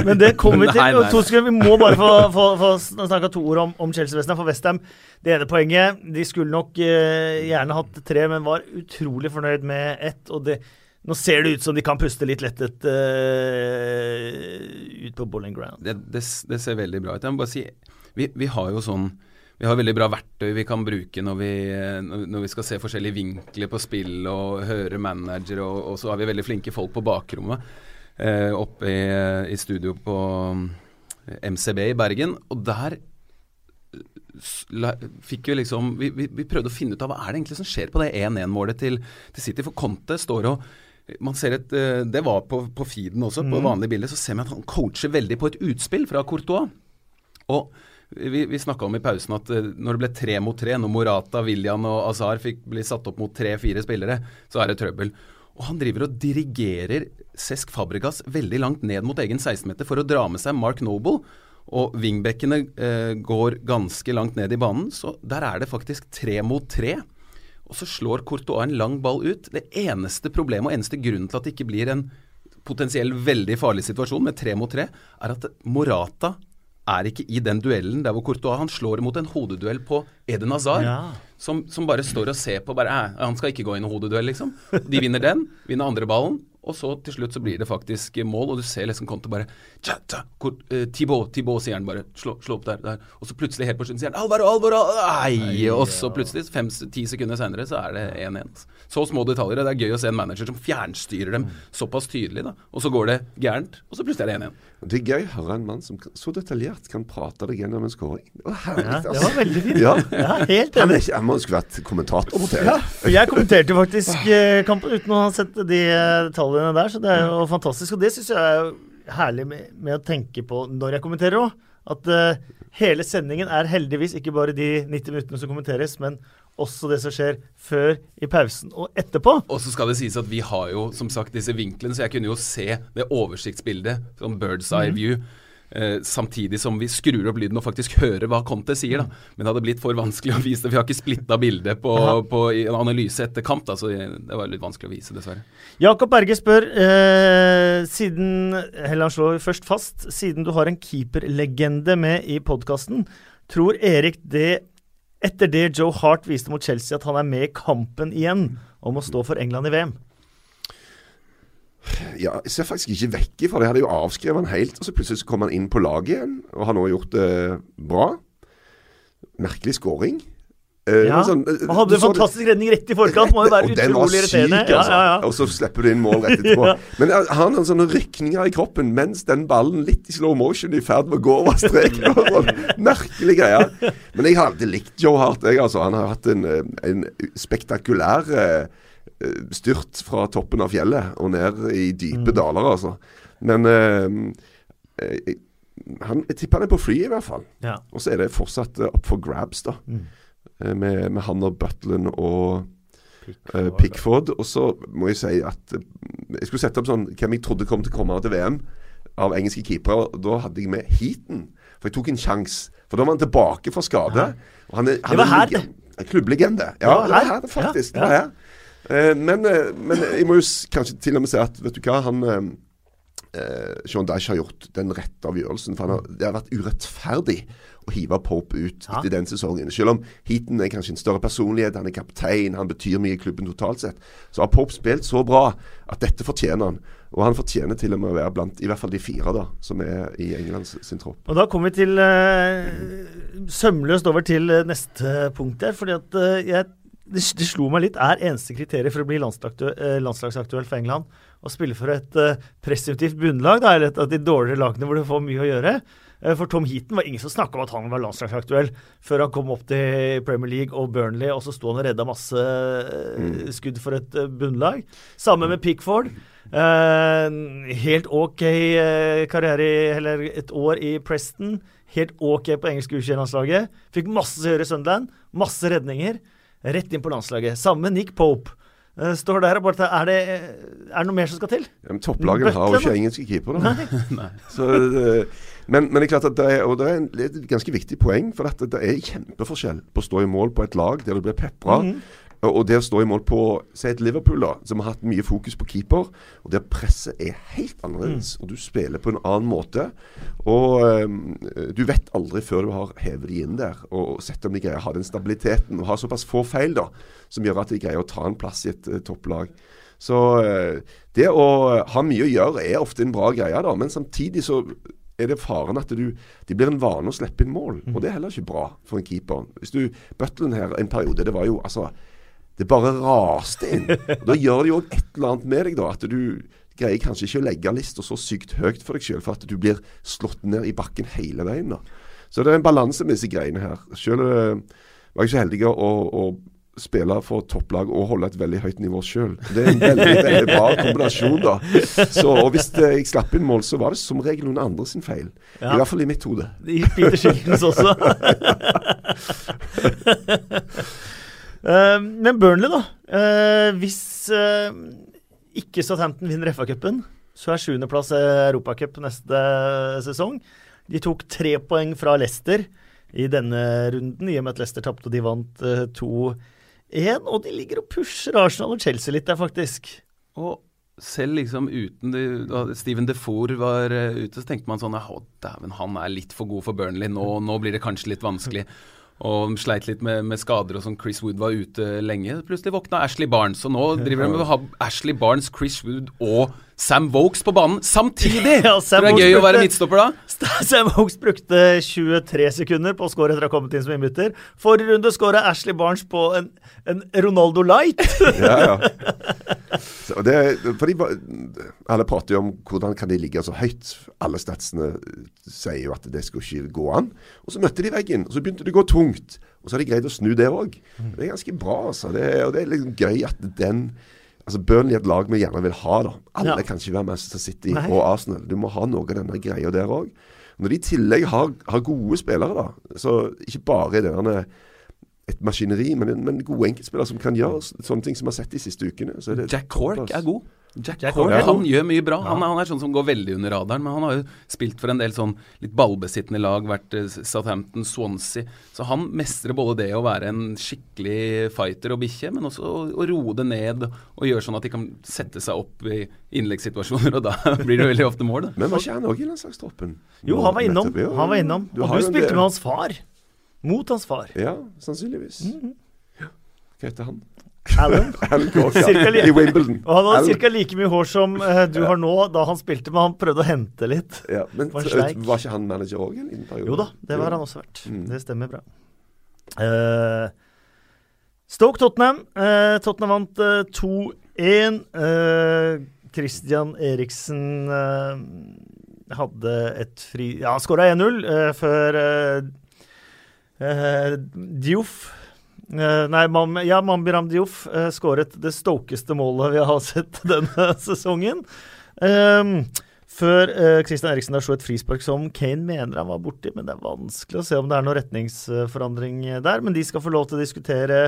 Speaker 2: men det kommer [laughs] vi til.
Speaker 3: Nei, nei,
Speaker 2: to vi må bare få, få, få snakka to ord om, om Chelsea-Westham. For Westham, det ene poenget De skulle nok eh, gjerne hatt tre, men var utrolig fornøyd med ett. Og det, nå ser det ut som de kan puste litt lettet uh, ut på bowling ground.
Speaker 3: Det, det, det ser veldig bra ut. Jeg må bare si, vi, vi har jo sånn vi har veldig bra verktøy vi kan bruke når vi, når vi skal se forskjellige vinkler på spill og høre manager, og, og så har vi veldig flinke folk på bakrommet eh, oppe i, i studio på mm, MCB i Bergen. Og der eh, fikk vi liksom vi, vi, vi prøvde å finne ut av hva er det egentlig som skjer på det 1-1-målet til, til City. For Conte står og man ser et, eh, Det var på, på feeden også, på vanlig bilde. Så ser man at han coacher veldig på et utspill fra Courtois. Og vi, vi snakka om i pausen at eh, når det ble tre mot tre, når Morata, William og Azar fikk bli satt opp mot tre-fire spillere, så er det trøbbel. Og han driver og dirigerer Cesc Fabregas veldig langt ned mot egen 16-meter for å dra med seg Mark Noble. Og wingbackene eh, går ganske langt ned i banen, så der er det faktisk tre mot tre. Og så slår Courtois en lang ball ut. Det eneste problemet og eneste grunnen til at det ikke blir en potensiell veldig farlig situasjon med tre mot tre, er at Morata er ikke i den duellen der hvor Courtois han slår mot en hodeduell på Eden Hazard.
Speaker 2: Ja.
Speaker 3: Som, som bare står og ser på bare, «Æ, Han skal ikke gå inn i hodeduell, liksom. De vinner den, vinner andre ballen, og så til slutt så blir det faktisk mål, og du ser liksom Conte bare tja, tja, hvor, eh, Thibaut, Thibaut, sier han bare. Slå, slå opp der, der. Og så plutselig helt på slutten sier han Alvaro, Alvaro, nei! Og så plutselig, fem-ti sekunder senere, så er det 1-1. Så små detaljer. Det er gøy å se en manager som fjernstyrer dem såpass tydelig, da. Og så går det gærent, og så plutselig er det 1-1.
Speaker 4: Det er gøy å høre en mann som så detaljert kan prate deg gjennom en skåring. Det var herlig.
Speaker 2: Ja,
Speaker 4: altså.
Speaker 2: det var veldig fint.
Speaker 4: Ja.
Speaker 2: Ja, helt
Speaker 4: Han,
Speaker 2: enig.
Speaker 4: han må skulle vært kommentator på TV.
Speaker 2: Ja, jeg kommenterte faktisk eh, kampen uten å ha sett de detaljene tallene der, så det er jo fantastisk. Og det syns jeg er herlig med, med å tenke på når jeg kommenterer òg. At uh, hele sendingen er heldigvis ikke bare de 90 minuttene som kommenteres, men også det som skjer før, i pausen og etterpå.
Speaker 3: Og så skal det sies at vi har jo som sagt disse vinklene, så jeg kunne jo se det oversiktsbildet, som bird's eye view. Eh, samtidig som vi skrur opp lyden og faktisk hører hva Conte sier. da. Men det hadde blitt for vanskelig å vise det. Vi har ikke splitta bildet på, på, i en analyse etter kamp. da, så Det var litt vanskelig å vise, dessverre.
Speaker 2: Jakob Berge spør eh, Siden han slår først fast Siden du har en keeperlegende med i podkasten, tror Erik det etter det Joe Hart viste mot Chelsea at han er med i kampen igjen om å stå for England i VM?
Speaker 4: Ja, jeg ser faktisk ikke vekk ifra det. Jeg hadde jo avskrevet han helt, og så plutselig så kom han inn på laget igjen. Og har nå gjort det bra. Merkelig scoring. Eh,
Speaker 2: Ja,
Speaker 4: sånn, eh,
Speaker 2: Han hadde en
Speaker 4: fantastisk det-
Speaker 2: redning rett i forkant. Må jo være [laughs] utrolig
Speaker 4: syk,
Speaker 2: irriterende. Ja,
Speaker 4: altså.
Speaker 2: ja, ja.
Speaker 4: Og så slipper du inn mål rett etterpå. [laughs] Men han har sånne rykninger i kroppen mens den ballen litt i slow motion er i ferd med å gå over streken. sånn. [laughs] Merkelige greier. Men jeg har alltid likt Joe Hart. Jeg, altså. Han har hatt en, eh, en spektakulær eh, styrt fra toppen av fjellet og ned i dype daler, altså. Men eh, eh, han, jeg tipper han er på flyet, i hvert fall.
Speaker 2: Ja.
Speaker 4: Og så er det fortsatt uh, up for grabs, da. Mm. Med, med han og Butland og eh, Pickford. Og så må jeg si at uh, jeg skulle sette opp sånn hvem jeg trodde kom til å komme til VM av engelske keepere. Da hadde jeg med Heaton. For jeg tok en sjanse. For da var han tilbake fra skade. Og han er, han
Speaker 2: Det var
Speaker 4: er
Speaker 2: her,
Speaker 4: det. Klubblegende. Ja, det var
Speaker 2: her.
Speaker 4: det faktisk.
Speaker 2: Ja,
Speaker 4: Det var her. Eh, men, eh, men jeg må jo kanskje til og med si at vet du hva, han eh, eh, Sean Dyche har gjort den rette avgjørelsen. For han har, det har vært urettferdig å hive Pope ut etter den sesongen. Selv om Heaton er kanskje en større personlighet, han er kaptein, han betyr mye i klubben totalt sett, så har Pope spilt så bra at dette fortjener han. Og han fortjener til og med å være blant i hvert fall de fire da, som er i Englands sin tropp.
Speaker 2: Og da kommer vi til eh, sømløst over til eh, neste punkt her. fordi at eh, jeg, det, det slo meg litt. Er eneste kriteriet for å bli eh, landslagsaktuell for England å spille for et uh, presumptivt bunnlag, da, eller et av de dårligere lagene hvor du får mye å gjøre? Uh, for Tom Heaton var ingen som snakka om at han var landslagsaktuell før han kom opp til Premier League og Burnley, og så sto han og redda masse uh, skudd for et eh, bunnlag. Samme med Pickford. Eh, helt ok eh, karriere, i- eller et år i Preston. Helt ok på engelsk U21-landslaget. Fikk masse å gjøre i Sunderland. Masse redninger. Rett inn på landslaget. Samme Nick Pope. Eh, står der og bare tar- er det, er det noe mer som skal til?
Speaker 4: Ja, men Topplagene har jo ikke engelske keepere. [laughs] Eh, men, men det er klart at det er, og det er, en, det er et ganske viktig poeng. For at det er kjempeforskjell på å stå i mål på et lag der du blir pepra,
Speaker 2: Mm
Speaker 4: og, og det å stå i mål på si et Liverpool, da, som har hatt mye fokus på keeper. Og der presset er helt annerledes,
Speaker 2: Mm.
Speaker 4: og du spiller på en annen måte. Og um, du vet aldri før du har hevet de inn der, og sett om de greier å ha den stabiliteten. Og ha såpass få feil da, som gjør at de greier å ta en plass i et uh, topplag. Så uh, det å ha mye å gjøre er ofte en bra greie, da. Men samtidig så er det faren at du, de blir en vane å slippe inn mål. Og det er heller ikke bra for en keeper. Hvis du Butlen her en periode, det var jo altså Det bare raste inn. Og da gjør det jo òg et eller annet med deg, da. At du greier kanskje ikke å legge lista så sykt høyt for deg sjøl, for at du blir slått ned i bakken hele veien. da. Så det er en balanse med disse greiene her. Sjøl var jeg så heldig å, å spille for topplag og holde et veldig høyt nivå sjøl. Det er en veldig veldig bra kombinasjon, da. Så, og Hvis det, jeg slapp inn mål, så var det som regel noen andre sin feil.
Speaker 2: Ja.
Speaker 4: I hvert fall i mitt hode.
Speaker 2: I Peter Shiltons også. [laughs] [laughs] Eh, men Burnley, da. Eh, hvis eh, ikke Southampton vinner FA-cupen, så er sjuendeplass Europacup neste sesong. De tok tre poeng fra Leicester i denne runden, i og med at Leicester tapte og de vant eh, 2-1. Og de ligger og pusher Arsenal og Chelsea litt der, faktisk.
Speaker 3: Og selv liksom uten de, da Steven Defour var ute, så tenkte man sånn Å, dæven, han er litt for god for Burnley. Nå, nå blir det kanskje litt vanskelig. Og de sleit litt med, med skader og sånn. Chris Wood var ute lenge. Plutselig våkna Ashley Barnes, og nå [laughs] driver de med å ha Ashley Barnes, Chris Wood og Sam Vokes på banen samtidig! [laughs]
Speaker 2: Ja, Sam
Speaker 3: Tror det er
Speaker 2: gøy
Speaker 3: gøy å være midtstopper da?
Speaker 2: Sam Vokes brukte 23 sekunder på å score etter å ha kommet inn som innbytter. Forrige runde skåra Ashley Barnes på en, en Ronaldo Light. [laughs]
Speaker 4: Ja, ja. [laughs] Det, for de, alle prater jo om hvordan kan de ligge så høyt. Alle statsene sier jo at det skulle ikke gå an. Og så møtte de veggen, og så begynte det å gå tungt. Og så har de greid å snu det òg. Det er ganske bra, altså. Det, og det er liksom gøy at den Altså Burnley er et lag vi gjerne vil ha. da Alle
Speaker 2: Ja.
Speaker 4: kan ikke være Manchester City
Speaker 2: Nei.
Speaker 4: og Arsenal. Du må ha noe av denne greia der òg. Når de i tillegg har, har gode spillere, da så ikke bare er det et maskineri, men, men gode enkeltspillere som kan gjøre sånne ting som vi har sett de siste ukene. Så det
Speaker 3: Jack Cork er god. Jack,
Speaker 2: Jack
Speaker 3: Cork
Speaker 2: Cork er
Speaker 3: han gjør mye bra. Han, er- han er sånn som går veldig under radaren, men han har jo spilt for en del sånn litt ballbesittende lag, vært eh, Southampton, Swansea. Så han mestrer både det å være en skikkelig fighter og bikkje, men også å, å roe det ned og gjøre sånn at de kan sette seg opp i innleggssituasjoner, og da [laughs] blir det veldig ofte mål, da.
Speaker 4: Men var ikke han òg i den
Speaker 2: slags
Speaker 4: troppen?
Speaker 2: Jo, han var innom. Han var innom.
Speaker 4: Du
Speaker 2: Og du spilte med hans far. Mot hans far.
Speaker 4: Ja, sannsynligvis.
Speaker 2: Mhm.
Speaker 4: Ja. Hva heter han?
Speaker 2: Alan. [laughs]
Speaker 4: Alan Cork,
Speaker 2: Cirka
Speaker 4: ja. I Wimbledon.
Speaker 2: Og han hadde ca. like mye hår som eh, du har nå da han spilte, men han prøvde å hente litt.
Speaker 4: Ja, men
Speaker 2: Var
Speaker 4: var ikke han manager òg en liten periode?
Speaker 2: Jo da, det var han også vært.
Speaker 4: Mm.
Speaker 2: Det stemmer bra. Uh, Stoke Tottenham. Uh, Tottenham vant uh, 2-1. Eh, Christian Eriksen hadde et fri Ja, skåra 1-0 eh, før eh, Nei, Mam, ja, Mambiram Diouf uh, skåret det stokeste målet vi har [laughs] sett denne sesongen. Um, før uh, Christian Eriksen da slo et frispark som Kane mener han var borti, men det er vanskelig å se om det er noen retningsforandring eh, der. Men de skal få lov til å diskutere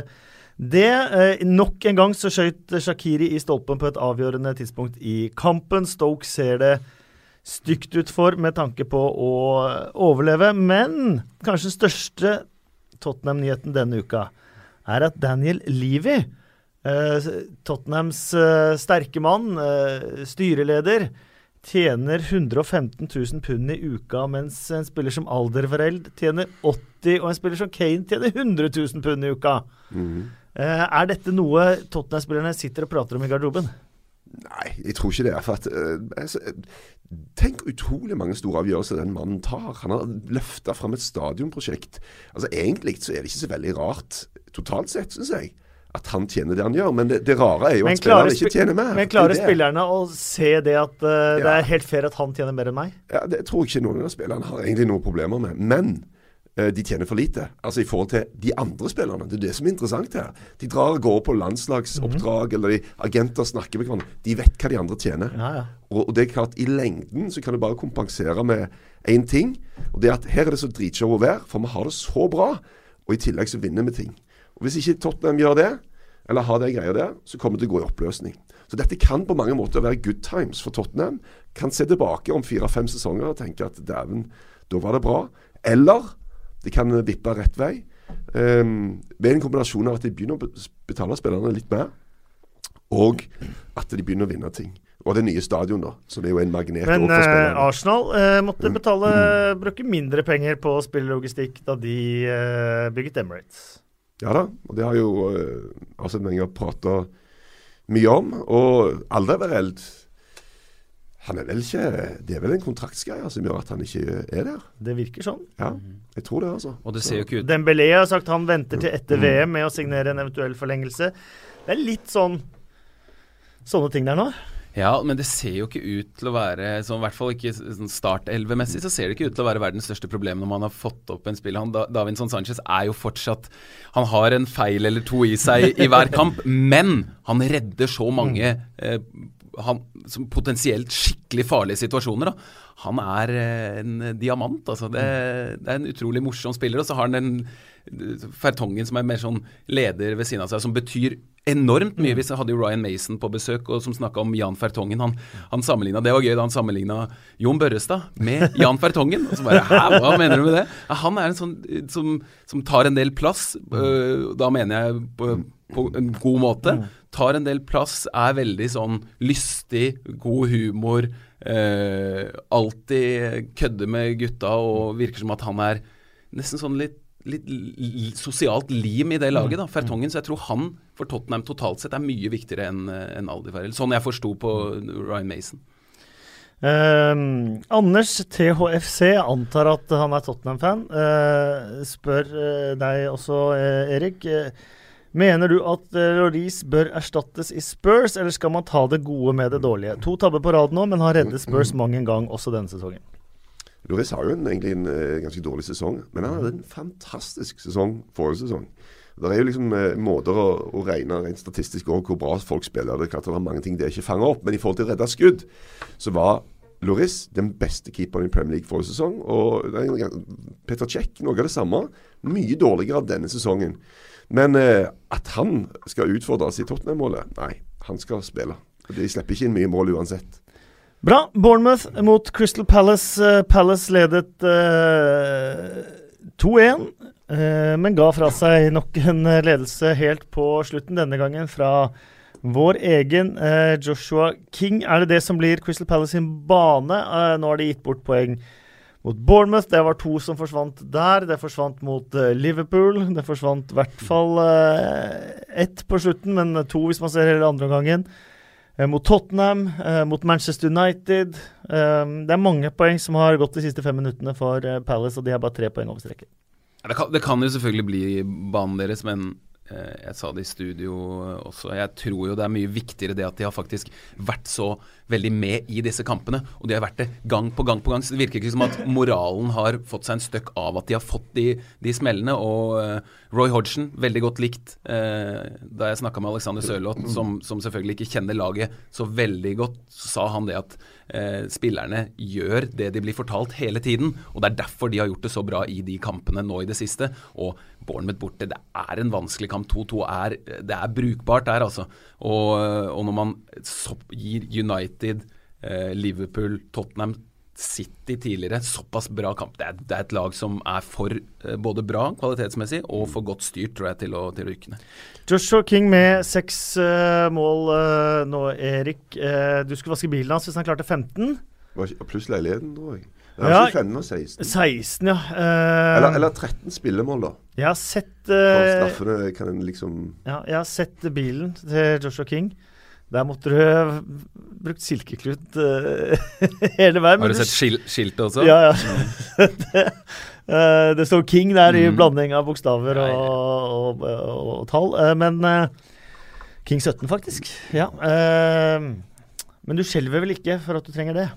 Speaker 2: det. Uh, nok en gang så skøyt Shakiri i stolpen på et avgjørende tidspunkt i kampen. Stoke ser det stygt ut for med tanke på å overleve, men kanskje den største Tottenham-nyheten denne uka er at Daniel Levy, eh, Tottenhams eh, sterke mann, eh, styreleder, tjener 115 000 pund i uka, mens en spiller som Aldervereld tjener 80 og en spiller som Kane tjener 100 000 pund i uka. Eh, er dette noe Tottenham-spillerne sitter og prater om i garderoben?
Speaker 4: Nei, jeg tror ikke det. For at, eh, altså, tenk utrolig mange store avgjørelser den mannen tar. Han har løfta fram et stadionprosjekt. Altså Egentlig så er det ikke så veldig rart, totalt sett, syns jeg, at han tjener det han gjør. Men det, det rare er jo
Speaker 2: Men
Speaker 4: at spillerne ikke tjener mer.
Speaker 2: Men klarer
Speaker 4: er
Speaker 2: spillerne å se det at eh, det er helt fair at han tjener mer enn meg?
Speaker 4: Ja, Det tror jeg ikke noen av spillerne har egentlig noen problemer med. Men de tjener for lite. Altså i forhold til de andre spillerne. Det er det som er interessant her. De drar og går på landslagsoppdrag, eller de agenter snakker med hverandre. De vet hva de andre tjener.
Speaker 2: Ja, ja.
Speaker 4: Og, og det er klart, i lengden så kan du bare kompensere med én ting. Og det er at her er det så dritshow å være, for vi har det så bra. Og i tillegg så vinner vi ting. Og Hvis ikke Tottenham gjør det, eller har de greia der, så kommer det til å gå i oppløsning. Så dette kan på mange måter være good times for Tottenham. Kan se tilbake om fire-fem sesonger og tenke at dæven, da var det bra. Eller det kan vippe rett vei. Um, ved en kombinasjon av at de begynner å betale spillerne litt mer, og at de begynner å vinne ting. Og det nye stadion, da, som er jo en magnet
Speaker 2: Men eh. Arsenal eh, måtte betale bruke mindre penger på spillelogistikk da de eh, bygget Emirates.
Speaker 4: Ja da, og det har jo uh, Arsene Wenger prata mye om. Og aldri Alderweireld han er vel ikke Det er vel en kontraktsgreie som gjør at han ikke er der.
Speaker 2: Det virker sånn.
Speaker 4: Ja, jeg tror det, altså.
Speaker 3: Og det ser jo ikke ut
Speaker 2: Dembélé har sagt han venter til etter VM med å signere en eventuell forlengelse. Det er litt sånn sånne ting der nå.
Speaker 3: Ja, men det ser jo ikke ut til å være sånn, I hvert fall ikke sånn startelvemessig så ser det ikke ut til å være verdens største problem når man har fått opp en spiller. Han, Da- Davinson Sanchez er jo fortsatt Han har en feil eller to i seg i hver kamp, men han redder så mange eh, han, som potensielt skikkelig farlige situasjoner. Da. Han er eh, en diamant, altså. Det, det er en utrolig morsom spiller. Og så har han den Fertongen som er mer sånn leder ved siden av seg, som betyr enormt mye. Hvis jeg hadde jo Ryan Mason på besøk og som snakka om Jan Fertongen. Han, han sammenligna Det var gøy da han sammenligna Jon Børrestad med Jan Fertongen. Og så bare Hæ, hva mener du med det? Han er en sånn som, som tar en del plass. øh, da mener jeg på, på en god måte. Tar en del plass, er veldig sånn lystig, god humor. eh, alltid kødder med gutta og virker som at han er nesten sånn litt litt sosialt lim i det laget, da, Fertongen. Så jeg tror han for Tottenham totalt sett er mye viktigere enn en Aldifarell. Sånn jeg forsto på Ryan Mason.
Speaker 2: Ehm, Anders THFC antar at han er Tottenham-fan. Eh, spør eh, deg også, eh, Erik. Eh, mener du at uh, Loris bør erstattes i Spurs, eller skal man ta det gode med det dårlige? To tabber på rad nå, men har reddet Spurs [clears throat] mang en gang også denne sesongen.
Speaker 4: Loris har jo en, egentlig en eh, ganske dårlig sesong, men han hadde en fantastisk sesong forrige sesong. Det er jo liksom eh, måter å, å regne rent statistisk over hvor bra folk spiller. Det er klart det er mange ting det ikke fanger opp, men i forhold til å redde skudd, så var Loris den beste keeperen i Premier League forrige sesong. Og Petr Peter Cech, noe av det samme. Mye dårligere denne sesongen. Men eh, at han skal utfordres i Tottenham-målet, nei, han skal spille. De slipper ikke inn mye mål uansett.
Speaker 2: Bra. Bournemouth mot Crystal Palace. Eh, Palace ledet eh, 2-1, eh, men ga fra seg nok en ledelse helt på slutten, denne gangen fra vår egen eh, Joshua King. Er det det som blir Crystal Palace sin bane? Nå har de gitt bort poeng mot Bournemouth. Det var to som forsvant der. Det forsvant mot uh, Liverpool. Det forsvant i hvert fall uh, ett på slutten, men to hvis man ser hele andre gangen. Uh, mot Tottenham, mot Manchester United. det er mange poeng som har gått de siste fem minuttene for Palace, og de har bare tre poeng over streken.
Speaker 3: Det det kan jo selvfølgelig bli banen deres, men jeg sa det i studio også. Jeg tror jo det er mye viktigere det at de har faktisk vært så veldig med i disse kampene. Og de har vært det gang på gang på gang. Så det virker ikke som at moralen har fått seg en støkk av at de har fått de, de smellene. Og uh, Roy Hodgson, veldig godt likt uh, da jeg snakka med Alexander Sørloth, som, som, selvfølgelig ikke kjenner laget så veldig godt, så sa han det at uh, spillerne gjør det de blir fortalt hele tiden. Og det er derfor de har gjort det så bra i de kampene nå i det siste. Og Bournemouth borte, det er en vanskelig kamp. 2-2 er, det er brukbart der, altså. Og, og når man gir United eh, Liverpool, Tottenham, City tidligere. Såpass bra kamp. Det er, det er et lag som er for eh, både bra kvalitetsmessig og for godt styrt, tror jeg, til å, til å rykke ned.
Speaker 2: Joshua King med seks uh, mål uh, nå, Erik. Uh, du skulle vaske bilen hans hvis han klarte 15.
Speaker 4: Pluss leiligheten, tror jeg. Det er ja, 16.
Speaker 2: 16, ja.
Speaker 4: Eller, eller, 13 spillemål, da.
Speaker 2: Jeg har sett
Speaker 4: Straffene kan en liksom
Speaker 2: Ja, jeg har sett bilen til Joshua King. Der måtte du brukt silkeklut uh, [laughs] hele veien.
Speaker 3: Har du sett skil skiltet også?
Speaker 2: Ja, ja. [laughs] det, uh, det, står King der i mm. blanding av bokstaver og, og, og, og tall. Uh, men King 17, faktisk. Ja. men du skjelver vel ikke for at du trenger det?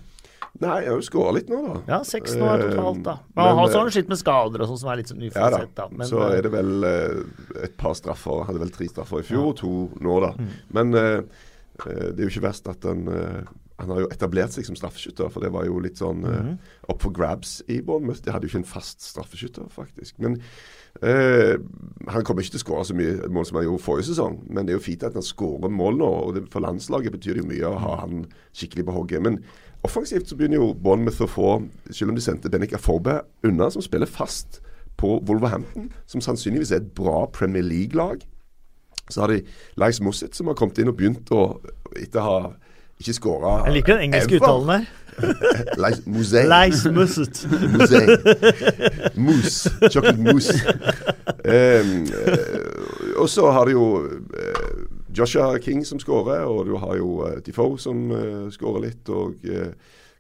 Speaker 4: Nei, jeg har jo skåra litt nå, da.
Speaker 2: Ja, seks nå er totalt, da. Men, han har sånn skitt med skader og sånn som er litt sånn uforutsett,
Speaker 4: da. Men, så er det vel et par straffer. Hadde vel tre straffer i fjor, ja. to nå, da. Mm. Men Eh, det er jo ikke verst at han eh, han har jo etablert seg som straffeskytter, for det var jo litt sånn mm -hmm. uh, for grabs i Bournemouth. De hadde jo ikke en fast straffeskytter, faktisk. Men uh, Han kommer ikke til å skåre så mye mål som han gjorde forrige sesong, men det er jo fint at han skårer mål nå. og det, For landslaget betyr det jo mye å ha han skikkelig på hogget. Men offensivt så begynner jo Bournemouth å få, selv om de sendte Benik Aforbe unna, som spiller fast på Wolverhampton, som sannsynligvis er et bra Premier League-lag. Så har de Leis Mosset, som har kommet inn og begynt å Etter å ha ikke skåra
Speaker 2: Jeg liker den engelske uttalen der.
Speaker 4: Leis Mosset.
Speaker 2: Leis Mosset.
Speaker 4: Mousse. Chocolate mousse. Um, uh, og så har du jo uh, Joshua King som skårer, og du har jo uh, Defoe som uh, skårer litt. Og uh,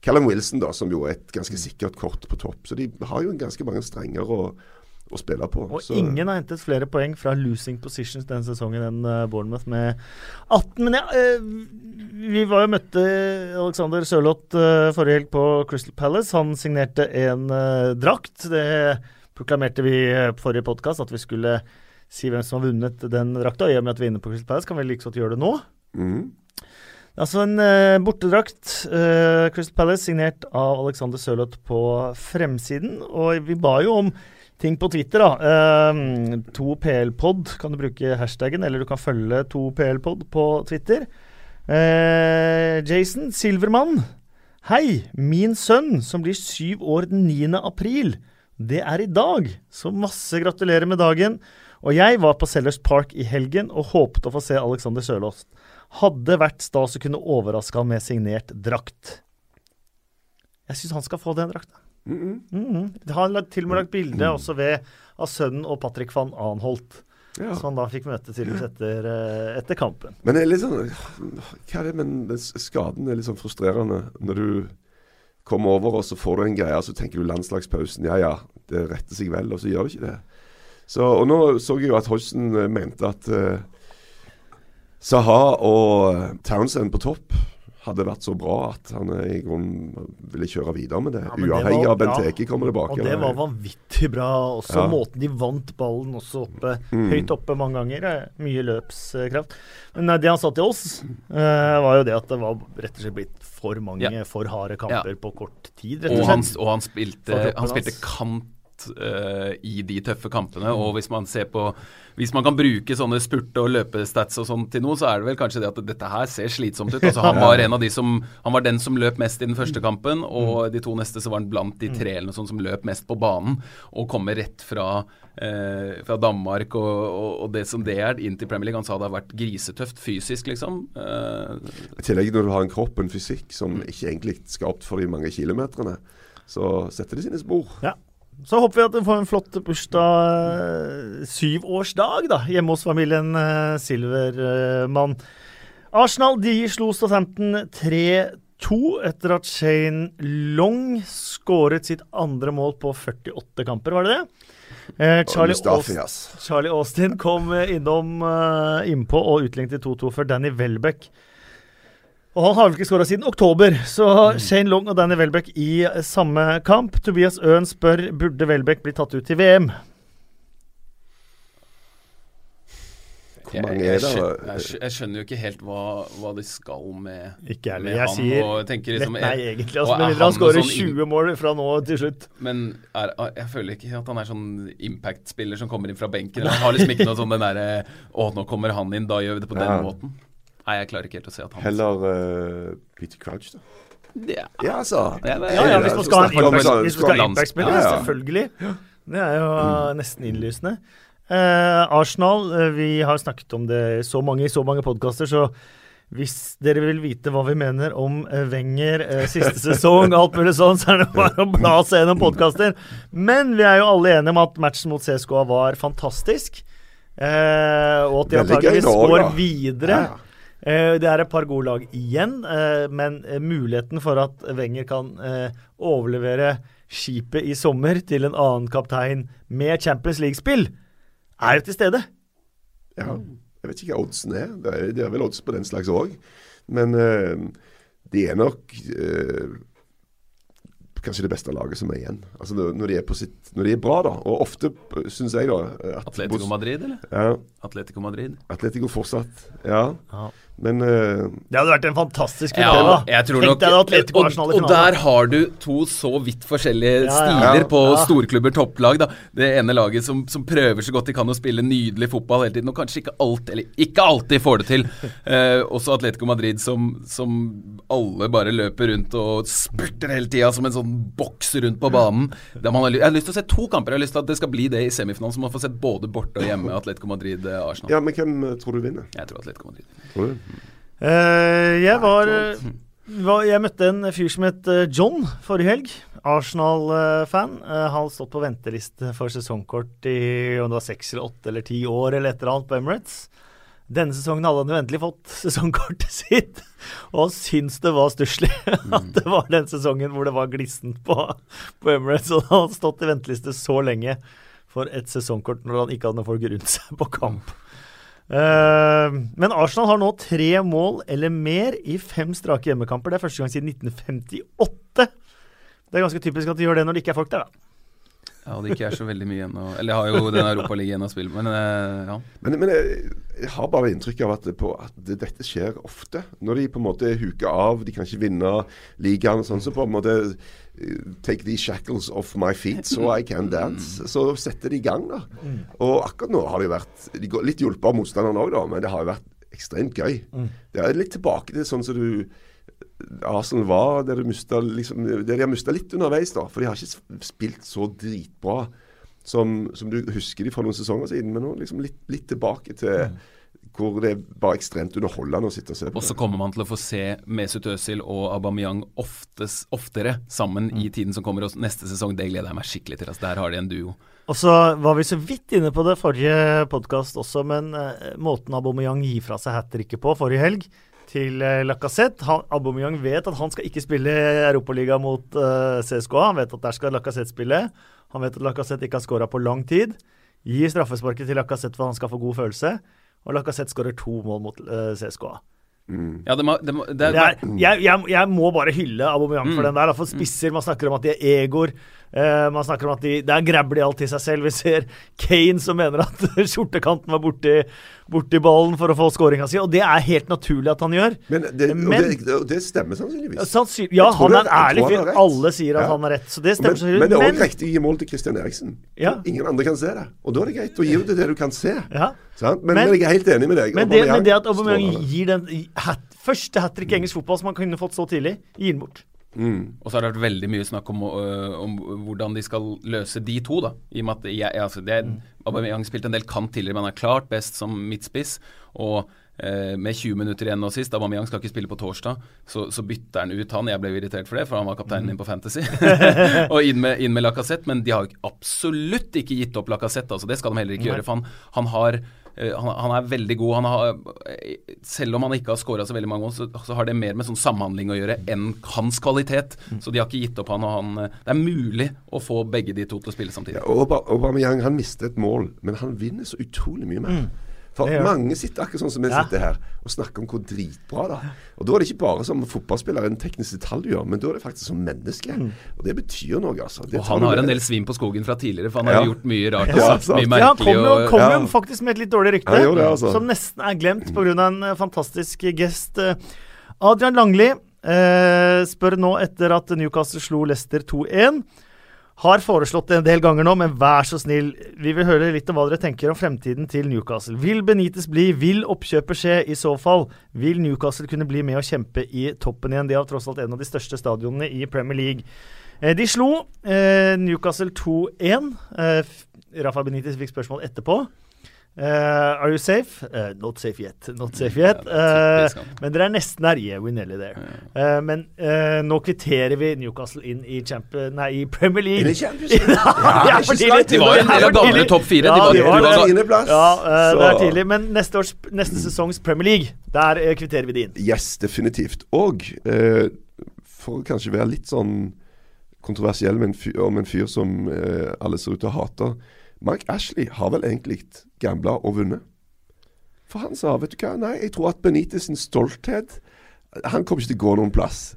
Speaker 4: Callum Wilson, da, som jo er et ganske sikkert kort på topp. Så de har jo ganske mange strenger å, å spille på.
Speaker 2: Og så. ingen har hentet flere poeng fra losing positions denne sesongen enn uh, Bournemouth med 18. Men ja, uh, vi var jo møtte Alexander Sørloth uh, forrige helg på Crystal Palace. Han signerte en drakt. Det proklamerte vi på forrige podkast at vi skulle si hvem som har vunnet den drakta. Og i og med at vi er inne på Crystal Palace, kan vi like godt gjøre det nå. Mm. Altså en uh, bortedrakt. Uh, Crystal Palace signert av Alexander Sørloth på fremsiden. Og vi ba jo om ting på Twitter, da. Uh, ehm, 2plpod kan du bruke hashtaggen, eller du kan følge 2plpod på Twitter. Uh, Jason Silvermann. Hei! Min sønn, som blir syv år den 9. april. Det er i dag, så masse gratulerer med dagen. Og jeg var på Sellers Park i helgen og håpet å få se Alexander Sørloth. Hadde vært stas å kunne overraske ham med signert drakt. Jeg syns han skal få den drakta. Mm -mm. Mm -mm. Han til og med lagt bilde også ved av sønnen og Patrick van Anholt. Ja. Som han da fikk møte til etter, eh, etter kampen.
Speaker 4: Men det er litt sånn Hva er det med skaden er litt sånn frustrerende når du kommer over og så får du en greie, og så tenker du landslagspausen. Ja ja, det retter seg vel, og så gjør det ikke det. Så, og nå så jeg jo at Hodgson eh, mente at uh, Saha og Townsend på topp hadde vært så bra at han i grunnen ville kjøre videre med det. Ja, Uavhengig av Benteke kommer tilbake.
Speaker 2: Og det var vanvittig bra. Også ja. måten de vant ballen også oppe, mm. høyt oppe mange ganger. Mye løpskraft. Men det han sa til oss, uh, var jo det at det var rett og slett blitt for mange ja. for harde kamper på kort tid.
Speaker 3: rett og slett. Og han, og han spilte, han spilte kant uh, i de tøffe kampene. Mm. Og hvis man ser på Hvis man kan bruke sånne spurte- og løpestats og sånn til noe, så er det vel kanskje det at dette her ser slitsomt ut. Altså Han [laughs] var en av de som Han var den som løp mest i den første mm. kampen, og mm. de to neste så var han blant de tre eller noe sånt som løp mest på banen. Og kommer rett fra, Eh, fra Danmark og, og, og, det som det er, inn til Premier League. Han sa det har vært grisetøft fysisk, liksom.
Speaker 4: I tillegg når du har en kropp, en fysikk, som ikke egentlig er skapt for de mange kilometerne så setter det sine spor.
Speaker 2: Ja. Så håper vi at du får en flott bursdag, eh, syvårsdag, da, hjemme hos familien eh, Silvermann. Arsenal de slo Southampton 3-2 etter at Shane Long skåret sitt andre mål på 48 kamper, var det det? Eh, Charlie,
Speaker 4: Mustafi,
Speaker 2: Austin. Charlie Austin kom eh, innom eh, innpå og utlignet 2-2 for Danny Welbeck. Og han har vel ikke skåra siden oktober, så Shane Long og Danny Welbeck i samme kamp. Tobias Øen spør burde Welbeck bli tatt ut til VM.
Speaker 3: Jeg, jeg, skjønner, jeg, skjønner jo ikke helt hva, hva de skal med,
Speaker 2: Ikke
Speaker 3: med
Speaker 2: Jeg
Speaker 3: han.
Speaker 2: sier
Speaker 3: og tenker liksom,
Speaker 2: nei, egentlig. Altså, men han skårer
Speaker 3: sånn
Speaker 2: 20 mål fra nå til slutt.
Speaker 3: Men er, jeg føler ikke at han er sånn impact-spiller som kommer inn fra benken. Han har liksom ikke noe sånn den derre Å, nå kommer han inn, da gjør vi det på den
Speaker 4: Ja.
Speaker 3: måten. Nei, jeg klarer ikke helt å se at han
Speaker 4: Heller uh, Peter Crouch, da.
Speaker 3: Ja.
Speaker 4: Ja, altså.
Speaker 3: Ja,
Speaker 2: Ja, hvis man skal ha en impact-spiller,
Speaker 4: Ja, ja.
Speaker 2: selvfølgelig. Det er jo mm. nesten innlysende. Uh, Arsenal, uh, vi har snakket om det så mange i så mange podkaster, så hvis dere vil vite hva vi mener om Wenger, siste [laughs] sesong, alt mulig sånn, så er det bare å bla seg gjennom podkaster. Men vi er jo alle enige om at matchen mot CSKA var fantastisk. Eh, og at de antakeligvis går videre.
Speaker 4: Ja.
Speaker 2: Eh, Det er et par gode lag igjen, eh, men eh, muligheten for at Wenger kan overlevere skipet i sommer til en annen kaptein med Champions League-spill, er jo til stede.
Speaker 4: Ja, jeg vet ikke hva oddsen er. Det er, det er vel odds på den slags òg. Men det de er nok kanskje det beste laget som er igjen. Altså når når de er, på sitt, når de er bra, da. Og ofte syns jeg, da at
Speaker 3: Atletico Madrid, eller?
Speaker 4: Ja,
Speaker 3: Atletico Madrid.
Speaker 4: Atletico fortsatt. Ja.
Speaker 2: Ja.
Speaker 4: Men uh,
Speaker 2: Det hadde vært en fantastisk
Speaker 3: Ja,
Speaker 2: da.
Speaker 3: jeg tror
Speaker 2: Tenk
Speaker 3: nok
Speaker 2: deg Atletico
Speaker 3: og,
Speaker 2: Arsenal i
Speaker 3: og der har du to så vidt forskjellige
Speaker 2: Ja, ja.
Speaker 3: stiler
Speaker 4: Ja.
Speaker 3: på storklubber, topplag. da Det ene laget som, som prøver så godt de kan å spille nydelig fotball hele tiden, og kanskje ikke alltid, eller ikke alltid får det til. Uh, [laughs] også Atletico Madrid som, som alle bare løper rundt og spurter hele tida som en sånn boks rundt på banen. Der man har, jeg har lyst til å se to kamper. Jeg har lyst til at det skal bli det i semifinalen, så man får sett både borte og hjemme Atletico Madrid-Arsenal.
Speaker 4: ja, men hvem eh, tror du vinner?
Speaker 3: Jeg tror Atletico Madrid.
Speaker 4: Tror du?
Speaker 2: Eh, jeg var, var Jeg møtte en fyr som het eh, John forrige helg. Arsenal-fan. Han har stått på venteliste for sesongkort i om det var seks eller åtte eller ti år eller et eller annet på Emirates. Denne sesongen hadde han endelig fått [laughs] sesongkortet sitt, og han syntes det var stusslig [laughs] at det var den sesongen hvor det var glissent på, på Emirates. Og han hadde stått i venteliste så lenge for et sesongkort når han ikke hadde noen folk rundt seg på kamp. Eh, men Arsenal har nå tre mål eller mer i fem strake hjemmekamper. Det er første gang siden 1958. Det er ganske typisk at de gjør det når det ikke er folk der, da.
Speaker 3: Ja, og det ikke er så veldig mye igjen å Eller jeg har jo den Europaligaen å spille men eh, ja.
Speaker 4: Men, men jeg, jeg har bare inntrykk av at, på, at dette skjer ofte. Når de på en måte huker av, de kan ikke vinne ligaen og sånn, så på en måte eh, Take these shackles off my feet so I can dance. Så setter de i gang, da. Og akkurat nå har de vært de går Litt hjulpet av motstanderen òg, da, men det har jo vært ekstremt gøy. Det er litt tilbake til sånn som du Arsenal var, der, liksom, de har mista litt underveis. da, For de har ikke spilt så dritbra som, som du husker de for noen sesonger siden. Men nå liksom litt, litt tilbake til hvor det er bare ekstremt underholdende å sitte og se på.
Speaker 3: Og så kommer man til å få se Mesut Özil og Aubameyang oftes, oftere sammen i tiden som kommer. Og neste sesong, det gleder jeg meg skikkelig til. Altså, der har de en duo.
Speaker 2: Og så var vi så vidt inne på det forrige podkast også, men eh, måten Aubameyang gir fra seg hat tricket på forrige helg til uh, Lacassette Aubameyang vet at han skal ikke spille Europaliga mot uh, CSKA. Han vet at der skal Lacassette spille. Han vet at Lacassette ikke har skåra på lang tid. Gir straffesparket til Lacassette for at han skal få god følelse. Og Lacassette skårer to mål mot uh, CSKA.
Speaker 3: Ja, det må, det må, det
Speaker 2: Det
Speaker 3: er,
Speaker 2: jeg, jeg, jeg må bare hylle Aubameyang for
Speaker 3: Mm.
Speaker 2: den der. For spisser, man snakker om at de er egoer. Eh, man snakker om at de, det er grabber de alt til seg selv. Vi ser Kane som mener at [laughs] skjortekanten var borti, borti ballen for å få skåringa si, og det er helt naturlig at han gjør.
Speaker 4: Men det,
Speaker 2: Men-
Speaker 4: det, det stemmer sannsynligvis.
Speaker 2: Sannsyn, ja, han er en ærlig fyr. Alle sier at
Speaker 4: Ja.
Speaker 2: han har rett, så det
Speaker 4: Men,
Speaker 2: sannsynligvis.
Speaker 4: men det er òg riktig å gi mål til Christian Eriksen.
Speaker 2: Ja.
Speaker 4: Ingen andre kan se det. Og da er det greit å gi det det du kan se.
Speaker 2: Ja.
Speaker 4: Men,
Speaker 2: Men-
Speaker 4: jeg er helt enig med deg.
Speaker 2: Men det, men det at
Speaker 4: Aubameyang
Speaker 2: gir den hat, første hat trick i engelsk fotball som han kunne fått så tidlig, gir den bort.
Speaker 3: Og så har det vært veldig mye snakk om, uh, om hvordan de skal løse de to, da. I og med at jeg, altså det, Aubameyang spilte en del kant tidligere, men han er klart best som midtspiss. Og uh, med 20 minutter igjen nå sist. Aubameyang skal ikke spille på torsdag, så, så bytter han ut han. Jeg ble irritert for det, for han var kapteinen min på Fantasy. [laughs] og inn med, inn med Lacassette, men de har absolutt ikke gitt opp Lacassette. Altså, det skal de heller ikke
Speaker 2: Nei.
Speaker 3: gjøre, for han, han har han, han er veldig god. Han har, eh, selv om han ikke har skåra så veldig mange mål, så, så har det mer med sånn samhandling å gjøre enn hans kvalitet. Så de har ikke gitt opp han, og han eh, Det er mulig å få begge de to til å spille samtidig.
Speaker 4: Ja, Aubameyang han mister et mål, men han vinner så utrolig mye mer. For
Speaker 2: Det
Speaker 4: mange sitter akkurat sånn som vi
Speaker 2: Ja.
Speaker 4: sitter her og snakker om hvor dritbra det er. Og da er det ikke bare som fotballspiller en teknisk detalj du gjør, men da er det faktisk som menneske. Og det betyr noe, altså. Det
Speaker 3: Og han har en del svin på skogen fra tidligere, for han har
Speaker 4: Ja.
Speaker 3: gjort mye rart og sagt
Speaker 4: sant.
Speaker 3: mye
Speaker 2: Ja, han kom jo,
Speaker 3: og,
Speaker 2: kom
Speaker 4: ja.
Speaker 2: jo faktisk med et litt dårlig rykte,
Speaker 4: det, altså.
Speaker 2: som nesten er glemt pga. en eh, fantastisk gest. Eh, Adrian Langli eh, spør nå etter at Newcastle slo Leicester 2-1. Har foreslått det en del ganger nå, men vær så snill, vi vil høre litt om hva dere tenker om fremtiden til Newcastle. Vil Benitez bli? Vil oppkjøpet skje? I så fall, vil Newcastle kunne bli med å kjempe i toppen igjen? De har tross alt en av de største stadionene i Premier League. Eh, De slo eh, Newcastle 2-1. Eh, Rafa Benitez fikk spørsmål etterpå. Eh, are you safe? Uh, not safe yet. Not safe yet.
Speaker 3: Han.
Speaker 2: men dere er nesten der. Yeah, we're nearly there. Eh, men eh, nå kvitterer vi Newcastle inn i, nei, i Premier League.
Speaker 4: Eller i Champions League? [laughs]
Speaker 2: Ja,
Speaker 3: De var jo en del av gamle topp fire.
Speaker 2: Ja,
Speaker 3: De var-
Speaker 2: de
Speaker 3: de
Speaker 2: var
Speaker 3: var-
Speaker 2: det. Ja, det er tidlig. Men neste, års, neste sesongs Premier League, der kvitterer vi det inn.
Speaker 4: Yes, definitivt. Og eh, for å kanskje være litt sånn kontroversiell med en fyr, om en fyr som eh, alle ser ut til å hate Mark Ashley har vel egentlig gambla og vunnet. For han sa, vet du hva, nei, jeg tror at Benitez sin stolthet Han kommer ikke til å gå noen plass.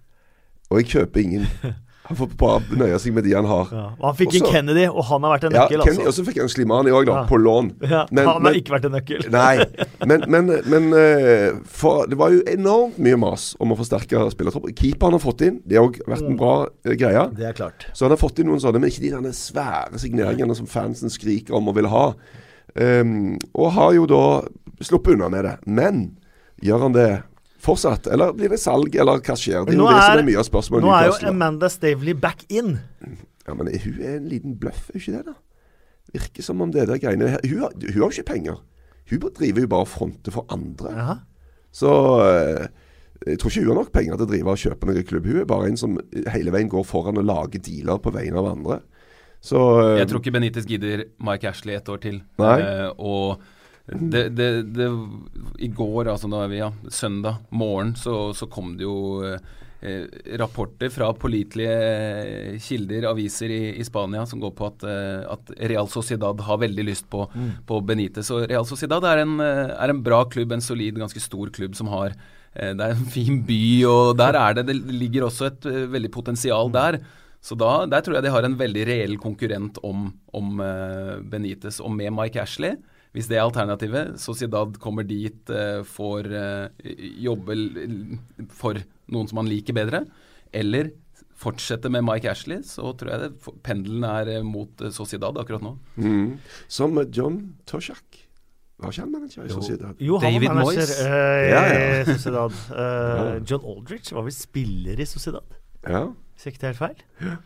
Speaker 4: Og jeg kjøper ingen. [laughs] Han får bare nøye seg med de han har.
Speaker 2: Ja. Han fikk
Speaker 4: også, en
Speaker 2: Kennedy, og han har vært en
Speaker 4: Ja,
Speaker 2: nøkkel,
Speaker 4: altså. og så fikk han Slimani òg, da,
Speaker 2: Ja.
Speaker 4: på lån. [laughs]
Speaker 2: Ja,
Speaker 4: Men-
Speaker 2: han
Speaker 4: men-
Speaker 2: har ikke vært en nøkkel. [laughs]
Speaker 4: Nei, men, men, men eh, for det var jo enormt mye mas om å forsterke spillertroppen. Keeperen har fått inn, det har òg vært en bra uh, greie.
Speaker 2: Det er klart.
Speaker 4: Så han har fått inn noen sånne, men ikke de svære signeringene som fansen skriker om og vil ha. Ehm, og har jo da sluppet unna med det. Men gjør han det fortsatt, eller blir det salg, eller hva skjer? Det er
Speaker 2: Nå
Speaker 4: jo det som
Speaker 2: er-
Speaker 4: mye av spørsmålet.
Speaker 2: Nå er jo Amanda Stavely back in.
Speaker 4: Ja, men hun er en liten bløff, er hun ikke det, da? Virker som om det der greiene her Hun har, hun har jo ikke penger. Hun driver jo bare og fronter for andre.
Speaker 2: Aha.
Speaker 4: Så eh, jeg tror ikke hun har nok penger til å drive og kjøpe noen klubb. Hun er bare en som hele veien går foran og lager dealer på vegne av andre. Så eh,
Speaker 3: Jeg tror ikke Benitez gidder Mike Ashley et år til.
Speaker 4: Nei.
Speaker 3: Eh, og det, det, det I går, altså da er vi ja, søndag morgen, så, så kom det jo eh, rapporter fra pålitelige kilder, aviser i, i Spania, som går på at, eh, at Real Sociedad har veldig lyst på, på Benitez. Og Real Sociedad er en, eh, er en bra klubb, en solid, ganske stor klubb som har eh, Det er en fin by, og der er det Det ligger også et eh, veldig potensial der. Så da, der tror jeg de har en veldig reell konkurrent om, om eh, Benitez. Og med Mike Ashley, hvis det er alternativet, Sociedad kommer dit, eh, får eh, jobbe for noen som han liker bedre, eller fortsette med Mike Ashley, så tror jeg det, pendelen er mot Sociedad akkurat nå.
Speaker 4: mm, Som John Toshak. Var ikke han manager i Sociedad?
Speaker 2: Jo, han
Speaker 3: David
Speaker 2: var manager
Speaker 3: uh,
Speaker 2: i
Speaker 4: Ja, ja.
Speaker 2: Sociedad. [laughs] Uh, John Aldrich var vel spiller i Sociedad,
Speaker 4: Ja.
Speaker 2: Hvis ikke det er helt feil.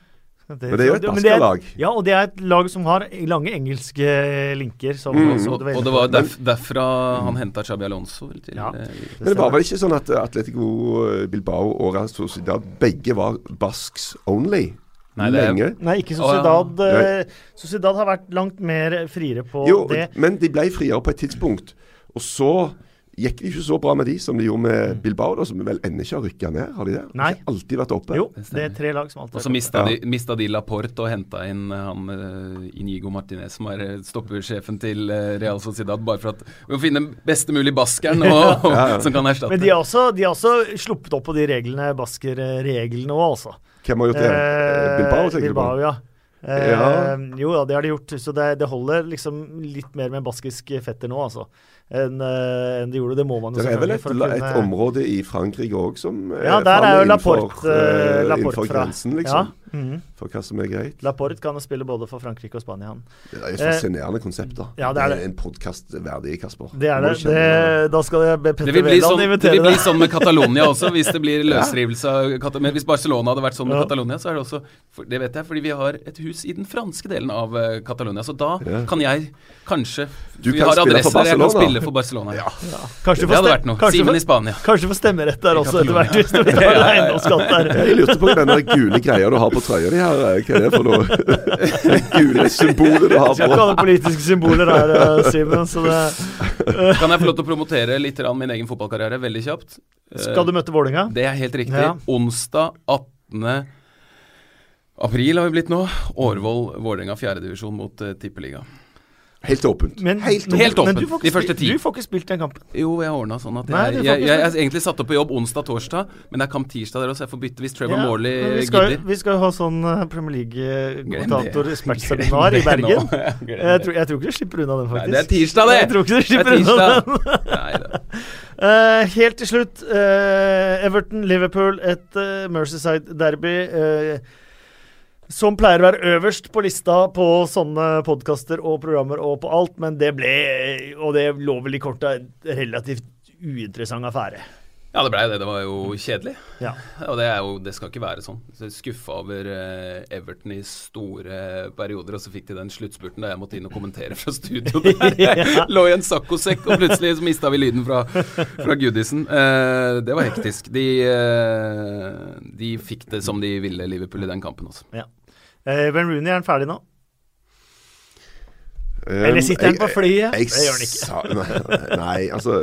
Speaker 4: Men det er jo et
Speaker 2: men det er-
Speaker 4: baskerlag.
Speaker 2: Ja, og det er et lag som har lange engelske linker. Som
Speaker 4: Mm.
Speaker 2: også
Speaker 3: Og, og det var derf, derfra han henta Chabi Alonso. Til,
Speaker 2: Ja.
Speaker 3: det
Speaker 4: Men det var vel ikke sånn at Atletico Bilbao og Real Sociedad begge var Basks only?
Speaker 3: Nei, det er-
Speaker 4: Lenge.
Speaker 2: Nei, ikke
Speaker 3: ja.
Speaker 2: Sociedad. eh, Sociedad har vært langt mer friere på
Speaker 4: Jo,
Speaker 2: det.
Speaker 4: men de ble friere på et tidspunkt. Og så gikk det ikke så bra med de som de gjorde med Bilbao, da, som vel ennå ikke har rykka ned. Har de det?
Speaker 2: Nei.
Speaker 4: Ikke alltid vært oppe.
Speaker 2: Jo,
Speaker 3: Det
Speaker 2: er tre lag som alltid
Speaker 3: Og så
Speaker 2: har
Speaker 3: mista,
Speaker 4: Ja.
Speaker 3: de, mista de Laporte og henta inn eh, han eh, Inigo Martinez, som er eh, stoppersjefen til Real Sociedad, bare for at vi må finne beste mulig baskeren og, [laughs] [laughs]
Speaker 4: Ja, ja.
Speaker 3: som kan erstatte.
Speaker 2: Men de har også, de har også sluppet opp på de reglene, Basker-reglene òg, altså.
Speaker 4: Hvem har gjort det?
Speaker 2: Eh,
Speaker 4: Bilbao, tenker
Speaker 2: Bilbao,
Speaker 4: du på?
Speaker 2: ja. Eh,
Speaker 4: Ja.
Speaker 2: Jo da, det har de gjort. Så det, det holder liksom litt mer med baskisk fetter nå, altså. Enn eh, enn de gjorde. Det må man jo
Speaker 4: Det er vel et, et område i Frankrike òg som
Speaker 2: Ja, der er jo Laporte, eh,
Speaker 4: eh,
Speaker 2: Laporte fra.
Speaker 4: grensen, liksom. For hva som er greit.
Speaker 2: Laporte kan spille både for Frankrike og Spania, han.
Speaker 4: Det er et fascinerende konsept, da.
Speaker 2: ja, det er det.
Speaker 4: En podkast verdig, Kasper.
Speaker 2: Det er det. det da skal jeg be
Speaker 3: Det
Speaker 2: Petter
Speaker 3: vil, sånn,
Speaker 2: invitere
Speaker 3: sånn, det vil bli sånn med Catalonia også, hvis det blir [laughs] løsrivelse av Men hvis Barcelona hadde vært sånn med
Speaker 2: Ja.
Speaker 3: Catalonia, så er det også for, Det vet jeg, fordi vi har et hus i den franske delen av uh, Catalonia. Så da
Speaker 4: Ja.
Speaker 3: kan jeg kanskje
Speaker 4: Du
Speaker 3: Vi
Speaker 4: kan
Speaker 3: har adresser der jeg kan spille for Barcelona.
Speaker 4: Ja.
Speaker 2: Kanskje
Speaker 3: Det hadde vært noe. Simen i Spania.
Speaker 2: Kanskje få stemmerett der også, etter hvert, hvis du betaler [laughs] eiendomsskatt der.
Speaker 4: Jeg lurte på den gule greia du har på trøya di her. eh, Hva er det for noe? [laughs] Gule symbolet du har
Speaker 2: på. skal ikke ha noen politiske symboler her, eh, Simen. Så det
Speaker 3: Kan jeg få lov til å promotere litt min egen fotballkarriere veldig kjapt?
Speaker 2: Skal du møte Vålinga?
Speaker 3: Det er helt riktig.
Speaker 2: Ja.
Speaker 3: Onsdag 18. april har vi blitt nå. Årvoll Vålerenga fjerdedivisjon mot uh, Tippeliga.
Speaker 4: Helt åpent.
Speaker 2: Men,
Speaker 4: Helt
Speaker 2: åpent.
Speaker 3: Helt
Speaker 2: men du, får
Speaker 3: De første ti.
Speaker 2: du får ikke spilt den kampen.
Speaker 3: Jo, jeg ordna sånn at
Speaker 2: Nei,
Speaker 3: jeg,
Speaker 2: du
Speaker 3: jeg, jeg, jeg er egentlig satt opp på jobb onsdag-torsdag, men det er kamp tirsdag der også, så jeg får bytte hvis Trevor
Speaker 2: Ja,
Speaker 3: Morley
Speaker 2: vi, skal,
Speaker 3: gidder.
Speaker 2: vi skal jo ha sånn eh, Premier League-kommentator-ekspertseminar i
Speaker 3: Glem det
Speaker 2: Bergen. [laughs] Jeg tror, jeg tror ikke du slipper unna den,
Speaker 3: Nei,
Speaker 2: faktisk.
Speaker 3: det er tirsdag, det!
Speaker 2: Jeg tror ikke du slipper
Speaker 3: er
Speaker 2: unna den.
Speaker 3: Nei. [laughs]
Speaker 2: Eh, helt til slutt, uh, Everton-Liverpool, et uh, Mercyside-derby. eh, som pleier å være øverst på lista på sånne podkaster og programmer og på alt, men det ble, og det lå vel i korta, en relativt uinteressant affære.
Speaker 3: Ja, det blei det. Det var jo kjedelig.
Speaker 2: Ja.
Speaker 3: Og det, er jo, det skal ikke være sånn. Så Skuffa over eh, Everton i store perioder, og så fikk de den sluttspurten da jeg måtte inn og kommentere fra studio. [laughs] Der.
Speaker 2: Jeg
Speaker 3: Lå i en saccosekk, og plutselig så mista vi lyden fra, fra Goodisen. Eh, det var hektisk. De, eh, de fikk det som de ville, Liverpool, i den kampen også.
Speaker 2: Ja. Eh, ben Rooney, er han ferdig nå?
Speaker 4: Um,
Speaker 2: Eller sitter han på flyet?
Speaker 4: jeg
Speaker 2: Det gjør han ikke.
Speaker 4: sa- [laughs] nei, nei, altså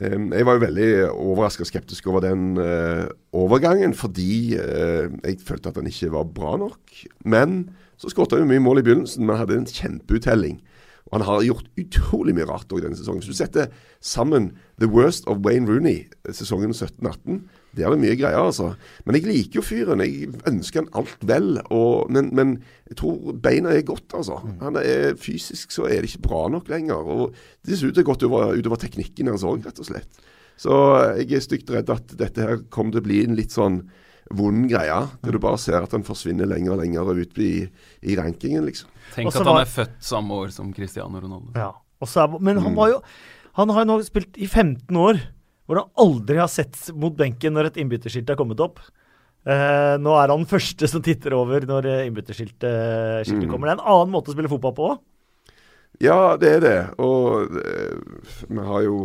Speaker 4: um, Jeg var jo veldig overraska og skeptisk over den uh, overgangen, fordi uh, jeg følte at han ikke var bra nok. Men så skåret han jo mye mål i begynnelsen, men hadde en kjempeuttelling. Og han har gjort utrolig mye rart òg denne sesongen. Hvis du setter sammen the worst of Wayne Rooney sesongen 17-18, det er det mye greier, altså. Men jeg liker jo fyren. Jeg ønsker han alt vel. Og, men, men jeg tror beina er godt, altså. Han er Fysisk så er det ikke bra nok lenger. Og det ser ut til å gått utover, utover teknikken hans òg, rett og slett. Så jeg er stygt redd at dette her kommer til å bli en litt sånn vond greie. Der du bare ser at han forsvinner lenger og lenger ut i, i rankingen, liksom.
Speaker 3: Tenk at han
Speaker 2: var-
Speaker 3: er født samme år som Cristiano Ronaldo.
Speaker 2: Ja. Og er, men han var jo Han har jo nå spilt i 15 år, hvor han aldri har sett mot benken når et innbytterskilt er kommet opp. Eh, nå er han den første som titter over når eh, innbytterskiltet
Speaker 4: Mm.
Speaker 2: kommer. Det er en annen måte å spille fotball på òg.
Speaker 4: Ja, det er det. Og eh, vi har jo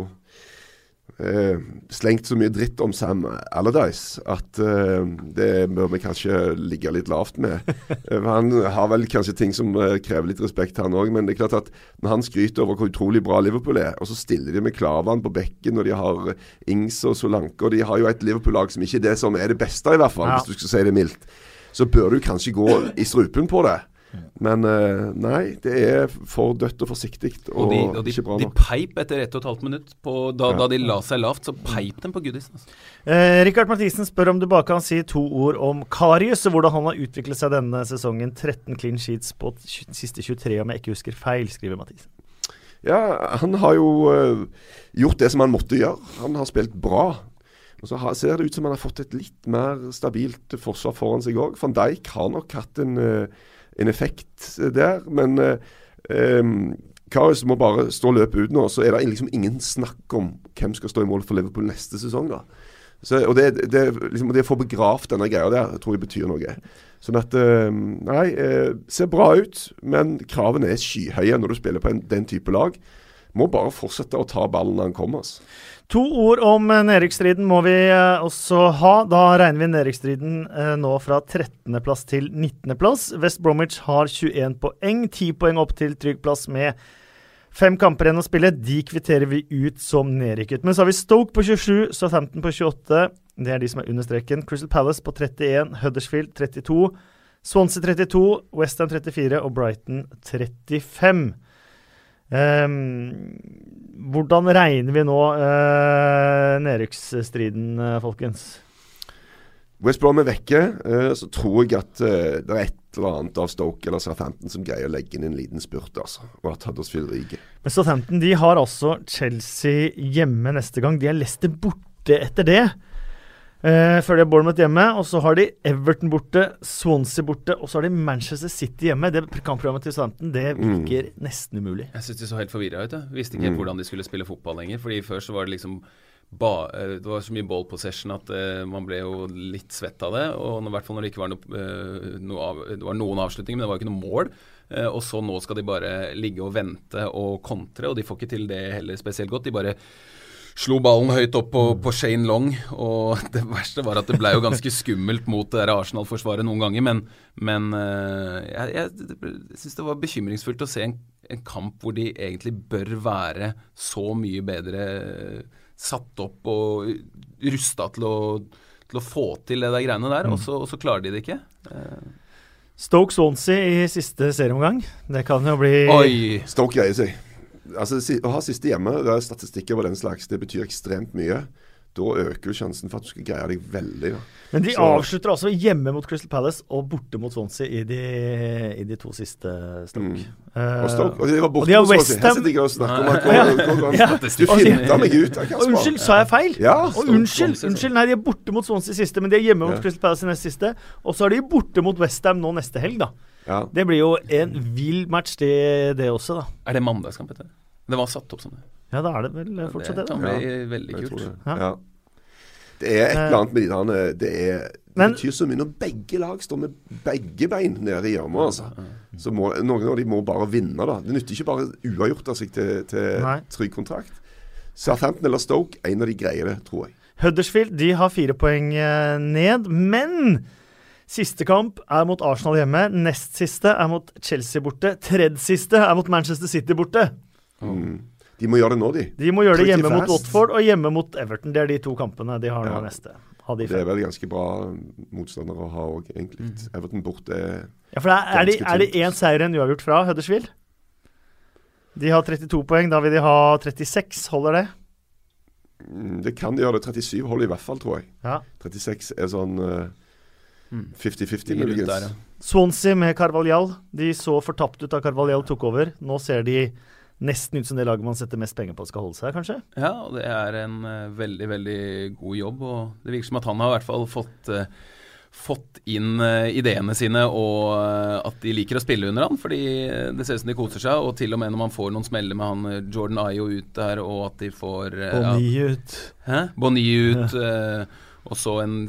Speaker 4: eh, slengt så mye dritt om Sam Allardyce at eh, det bør vi kanskje ligge litt lavt med. [laughs] Eh, han har vel kanskje ting som eh, krever litt respekt, han òg. Men det er klart at når han skryter over hvor utrolig bra Liverpool er, og så stiller de med Klavan på bekken, og de har Ings og Solanke, og de har jo et Liverpool-lag som ikke er det som er det beste, i hvert fall,
Speaker 2: Ja.
Speaker 4: hvis du skal si det mildt, så bør du kanskje gå i strupen på det. Men eh, nei, det er for dødt og forsiktig og,
Speaker 3: Og de, og de,
Speaker 4: ikke bra
Speaker 3: de peip etter ett og et halvt minutt. På, da,
Speaker 4: Ja.
Speaker 3: da de la seg lavt, så peip dem på Goodisen. Altså.
Speaker 2: Eh, Rikard Mathisen spør om du bare kan si to ord om Karius, og hvordan han har utviklet seg denne sesongen. 13 clean sheets på siste 23, om jeg ikke husker feil, skriver Mathisen.
Speaker 4: Ja, han har jo uh, gjort det som han måtte gjøre. Han har spilt bra. Og så har, ser det ut som han har fått et litt mer stabilt forsvar foran seg òg. Van Dijk har nok hatt en, eh, en effekt der, men eh, Karius må bare stå og løpe ut nå, så er det liksom ingen snakk om hvem skal stå i mål for Liverpool neste sesong. da. Så, og det, det, liksom, det å få begravd denne greia der, tror jeg betyr noe. Sånn at Nei, eh, ser bra ut, men kravene er skyhøye når du spiller på en, den type lag. Må bare fortsette å ta ballen når han kommer. Altså.
Speaker 2: To ord om eh, nedrykksstriden må vi eh, også ha. Da regner vi nedrykksstriden eh, nå fra 13.-plass til 19.-plass. West Bromwich har 21 poeng, 10 poeng opp til trygg plass med fem kamper igjen å spille. De kvitterer vi ut som nedrykket. Men så har vi Stoke på 27, Southampton på 28. Det er de som er under streken. Crystal Palace på 31, Huddersfield 32, Swansea 32, Westham 34 og Brighton 35. Ehm, hvordan regner vi nå uh, nedrykksstriden, eh, folkens?
Speaker 4: West Brom er vekke, eh, så tror jeg at eh, det er et eller annet av Stoke eller Southampton som greier å legge inn en liten spurt, altså. Og at Huddersfield ryker.
Speaker 2: Men Southampton de har altså Chelsea hjemme neste gang. De er Leicester borte etter det. Eh, før de har Bournemouth hjemme, og så har de Everton borte, Swansea borte, og så har de Manchester City hjemme. Det kampprogrammet til Southampton det virker nesten umulig.
Speaker 3: Jeg syns de så helt forvirra ut. Jeg. Visste ikke helt hvordan de skulle spille fotball lenger. Fordi Før så var det liksom ba, eh, Det var så mye ball possession at uh, man ble jo litt svett av det. Og i hvert fall når det ikke var, noe, uh, noe av, det var noen avslutninger, men det var ikke noe mål. Uh, og så nå skal de bare ligge og vente og kontre, og de får ikke til det heller spesielt godt. De bare slo ballen høyt opp på, på Shane Long, og [laughs] det verste var at det ble jo ganske skummelt mot det Arsenal-forsvaret noen ganger, men, men eh, jeg, jeg, jeg syns det var bekymringsfullt å se en, en kamp hvor de egentlig bør være så mye bedre satt opp og rusta til å, til å få til det der greiene der, og, så, og så klarer de det ikke. Eh,
Speaker 2: Stoke Swansea i siste serieomgang. Det kan jo bli
Speaker 3: oi!
Speaker 4: Stoke greier seg. Altså, Å ha siste hjemme, det er statistikker over den slags, det betyr ekstremt mye. Da øker jo sjansen for at du skal greie deg veldig. Da.
Speaker 2: Men de
Speaker 4: Så-
Speaker 2: avslutter altså hjemme mot Crystal Palace og borte mot Swansea i de, i de to siste Stoke. Mm.
Speaker 4: Og Stoke, og de var borte
Speaker 2: har
Speaker 4: mot Swansea.
Speaker 2: West
Speaker 4: Her
Speaker 2: Ham-
Speaker 4: sitter jeg og snakker om at hvor- hvor-
Speaker 2: Ja. [laughs]
Speaker 4: Du
Speaker 2: Og
Speaker 4: finta meg ut,
Speaker 2: og unnskyld, sa jeg feil?
Speaker 4: Ja,
Speaker 2: og unnskyld,
Speaker 3: Swansea,
Speaker 2: unnskyld, nei, de er borte mot Swansea siste, men de er hjemme mot
Speaker 4: Ja.
Speaker 2: Crystal Palace i neste siste. Og så er de borte mot Westham nå neste helg, da.
Speaker 4: Ja.
Speaker 2: Det blir jo en vill match, det, det også, da.
Speaker 3: Er det mandagskamp, dette? Det var satt opp sånn. det.
Speaker 2: Ja, da er det vel fortsatt det,
Speaker 3: kan
Speaker 2: da.
Speaker 3: bli veldig kult.
Speaker 4: det.
Speaker 2: Ja.
Speaker 4: Ja. Det er et eller annet med de der Det, er, det
Speaker 2: Men-
Speaker 4: betyr så mye når begge lag står med begge bein nede i gjørma. Altså. Så må, noen av de må bare vinne, da. Det nytter ikke bare uavgjort av seg til, til trygg kontrakt. Southampton eller Stoke, en av de greier det, tror jeg.
Speaker 2: Huddersfield de har fire poeng eh, ned, men siste kamp er mot Arsenal hjemme. Nest siste er mot Chelsea borte. Tredje siste er mot Manchester City borte.
Speaker 4: Mm. De må gjøre det nå, de.
Speaker 2: De må gjøre det hjemme mot. Watford og hjemme mot Everton. Det er de to kampene de har nå
Speaker 4: Ja.
Speaker 2: neste. De
Speaker 4: Det er vel ganske bra motstandere å ha òg, egentlig.
Speaker 2: Mm.
Speaker 4: Everton borte er
Speaker 2: Ja, for det er, er, er det én seier en uavgjort fra Huddersfield? De har 32 poeng. Da vil de ha 36. Holder det?
Speaker 4: mm, Det kan de gjøre. det 37 holder i hvert fall, tror jeg.
Speaker 2: Ja.
Speaker 4: 36 er sånn eh,
Speaker 3: Mm.
Speaker 4: 50-50,
Speaker 3: rundt
Speaker 4: muligens.
Speaker 3: der, ja.
Speaker 2: Swansea med Carvalhall. De så fortapt ut da Carvalhall tok over. Nå ser de nesten ut som det laget man setter mest penger på skal holde seg, kanskje?
Speaker 3: Ja, og det er en eh, veldig, veldig god jobb. Og det virker som at han har i hvert fall fått, eh, fått inn eh, ideene sine, og at de liker å spille under han. Fordi det ser ut som de koser seg. Og til og med når man får noen smeller med han Jordan Ayo ut der, og at de får Bonny ja,
Speaker 2: ut.
Speaker 3: Hæ? Bonny ut, eh, og så en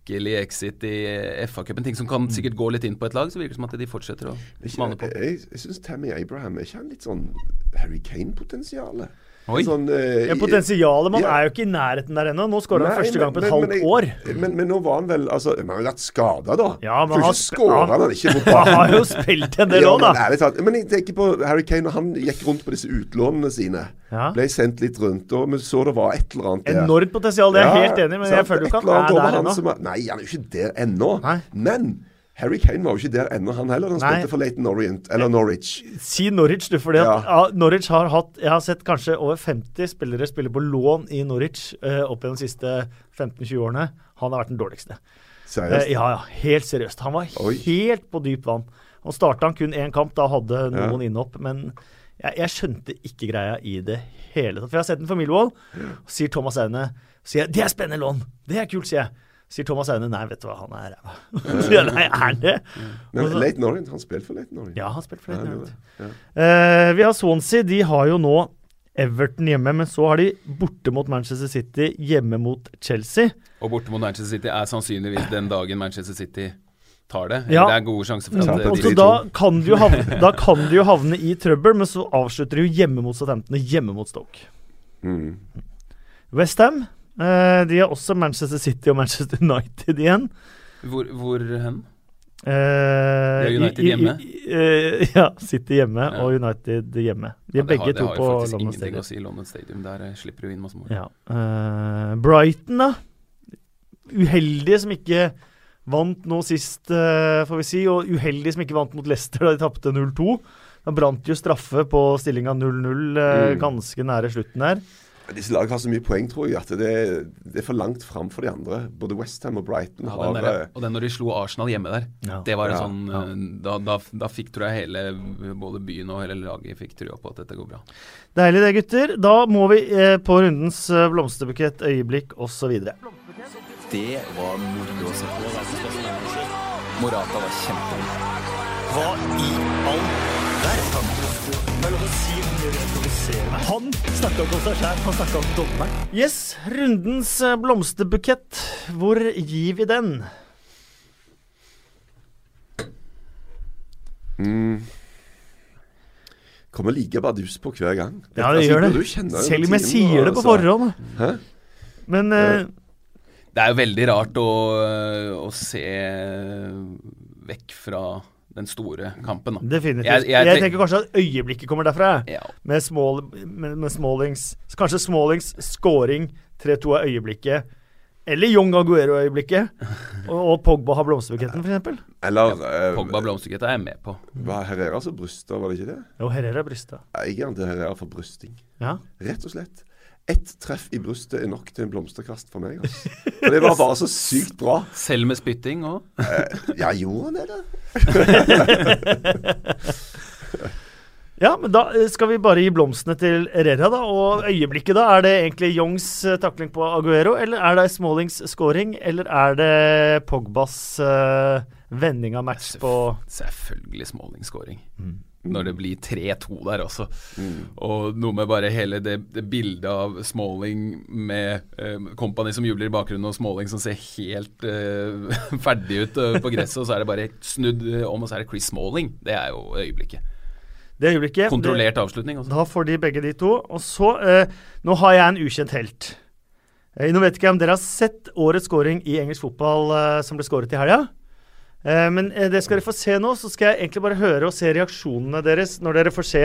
Speaker 3: skikkelig exit i FA-cupen. Ting som kan sikkert gå litt inn på et lag. Så virker det som at de fortsetter å mane på.
Speaker 4: jeg jeg syns Tammy Abraham er ikke han litt sånn Harry Kane-potensial?
Speaker 3: Oi.
Speaker 4: Sånn, eh,
Speaker 2: Ja, Potensialet Man
Speaker 4: Ja.
Speaker 2: er jo ikke i nærheten der ennå. Nå skårer han første gang på et
Speaker 4: men-
Speaker 2: halvt
Speaker 4: men
Speaker 2: år.
Speaker 4: Men, men nå var han vel Altså, Han har jo vært skada, da.
Speaker 2: Ja, man
Speaker 4: har,
Speaker 2: han- han- [laughs]
Speaker 4: han ikke mot
Speaker 2: Han har jo spilt en del
Speaker 4: Ja,
Speaker 2: òg,
Speaker 4: men
Speaker 2: da.
Speaker 4: ærlig talt, Men jeg tenker på Harry Kane når han gikk rundt på disse utlånene sine.
Speaker 2: Ja.
Speaker 4: Ble sendt litt rundt, og vi så det var et eller annet der.
Speaker 2: Enormt potensial, det er jeg helt enig i, men jeg føler jo ikke han er der ennå.
Speaker 4: Nei, han er jo ikke der ennå. Men Harry Kane var jo ikke der ennå, han heller. Han
Speaker 2: Nei.
Speaker 4: spilte for Leighton Orient, eller Norwich.
Speaker 2: Si Norwich, du, fordi
Speaker 4: Ja.
Speaker 2: ja, Norwich har hatt Jeg har sett kanskje over 50 spillere spille på lån i Norwich eh, opp gjennom de siste 15-20 årene. Han har vært den dårligste.
Speaker 4: Seriøst.
Speaker 2: Eh, ja, ja, helt seriøst. Han var
Speaker 4: Oi.
Speaker 2: helt på dypt vann. Og starta han kun én kamp, da hadde
Speaker 4: Ja.
Speaker 2: noen innhopp, men jeg, jeg skjønte ikke greia i det hele tatt. For jeg har sett den for Millwall, og sier Thomas Aune sier jeg, Det er spennende lån! Det er kult, sier jeg. Sier Thomas Aune nei, vet du hva, han er ræva. [laughs] ja, nei, er det?
Speaker 4: Men
Speaker 2: Og så-
Speaker 4: Leighton Orient, han spilte for Leighton Orient.
Speaker 2: Ja, han spilte for
Speaker 4: Ja,
Speaker 2: det. Ja. Eh, vi har Swansea. De har jo nå Everton hjemme, men så har de borte mot Manchester City, hjemme mot Chelsea.
Speaker 3: Og borte mot Manchester City er sannsynligvis den dagen Manchester City tar det.
Speaker 2: Ja.
Speaker 3: Det er gode sjanser for at eh, de
Speaker 4: de
Speaker 2: da
Speaker 4: to.
Speaker 2: kan, de havne, da kan de jo havne i trøbbel, men så avslutter de jo hjemme mot Southampton og hjemme mot Stoke.
Speaker 4: Mm.
Speaker 2: Westham eh, de har også Manchester City og Manchester [laughs] United igjen.
Speaker 3: Hvor, hvor hen?
Speaker 2: Uh,
Speaker 3: Det er United
Speaker 2: i-
Speaker 3: hjemme?
Speaker 2: i- uh, [laughs] ja, City hjemme
Speaker 3: Ja.
Speaker 2: og United hjemme. De er
Speaker 3: det
Speaker 2: begge
Speaker 3: har, det har jo faktisk ingenting
Speaker 2: Stadium.
Speaker 3: å si. London Stadium, Der eh, slipper du inn masse mål.
Speaker 2: Ja. eh, Brighton, da. Uheldige som ikke vant nå sist, eh, får vi si. Og uheldige som ikke vant mot Leicester da de tapte 0-2. Da brant jo straffe på stillinga 0-0 eh,
Speaker 4: Mm.
Speaker 2: ganske nære slutten der.
Speaker 4: Disse lagene har så mye poeng, tror jeg, at det, det er for langt fram for de andre. Både Westham og Brighton
Speaker 3: Ja,
Speaker 4: har
Speaker 3: der,
Speaker 4: eh,
Speaker 3: og den når de slo Arsenal hjemme der,
Speaker 2: Ja.
Speaker 3: det var en
Speaker 4: Ja,
Speaker 3: sånn eh, Da, da, da fikk tror jeg hele både byen og hele laget fikk trua på at dette går bra.
Speaker 2: Deilig det, gutter. Da må vi eh, på rundens blomsterbukett, øyeblikk osv.
Speaker 5: Det var moro å se på. Morata var kjempegod.
Speaker 6: Hva i all verden? Han snakka ikke om seg sjæl, han snakka om dommeren.
Speaker 2: Yes, rundens eh, blomsterbukett. Hvor gir vi den?
Speaker 4: Kommer like bardus på hver gang.
Speaker 2: Ja, det
Speaker 4: Altså,
Speaker 2: gjør
Speaker 4: burde
Speaker 2: det.
Speaker 4: du
Speaker 2: Selv om jeg sier det på
Speaker 4: altså.
Speaker 2: forhånd.
Speaker 4: Hæ?
Speaker 2: Men uh,
Speaker 3: Det er jo veldig rart å, å se vekk fra den store kampen. Da.
Speaker 2: definitivt.
Speaker 3: Jeg-
Speaker 2: Jeg,
Speaker 3: jeg
Speaker 2: tenker kanskje at øyeblikket kommer derfra.
Speaker 3: Ja.
Speaker 2: Med, Small, med, med Smallings Kanskje Smallings scoring 3-2 er øyeblikket. Eller Young Aguero-øyeblikket. [laughs] Og, og Pogba har blomsterbuketten, f.eks.
Speaker 4: Eller eh,
Speaker 3: Pogba blomsterkettet er jeg med på.
Speaker 4: var Herrera som brysta, var det ikke det?
Speaker 2: Jo, Herrera brysta.
Speaker 4: Jeg er til Herrera for brysting.
Speaker 2: Ja.
Speaker 4: Rett og slett. Ett treff i brystet er nok til en blomsterkast for meg. Altså. For det var bare så sykt bra.
Speaker 3: Selv med spytting òg.
Speaker 4: Ja, gjorde han det, da? [laughs]
Speaker 2: Ja, men da eh, skal vi bare gi blomstene til Herrera, da. Og øyeblikket, da? Er det egentlig Youngs eh, takling på Aguero, eller er det Smallings scoring, eller er det Pogbas uh, vending av match på
Speaker 3: Selvfølgelig Smalling-scoring. Når det blir 3-2 der også. Og noe med bare hele det, det bildet av Smalling med eh, Company som jubler i bakgrunnen, og Smalling som ser helt eh, [laughs] ferdig ut eh, på gresset, og så er det bare snudd eh, om, og så er det Chris Smalling. Det er jo øyeblikket.
Speaker 2: det øyeblikket?
Speaker 3: Kontrollert avslutning. Også.
Speaker 2: Da får de begge de to. Og så eh, Nå har jeg en ukjent helt. Eh, nå vet ikke jeg om dere har sett årets scoring i engelsk fotball som ble skåret i helga. Eh, men eh, det skal dere få se nå. Så skal jeg egentlig bare høre og se reaksjonene deres når dere får se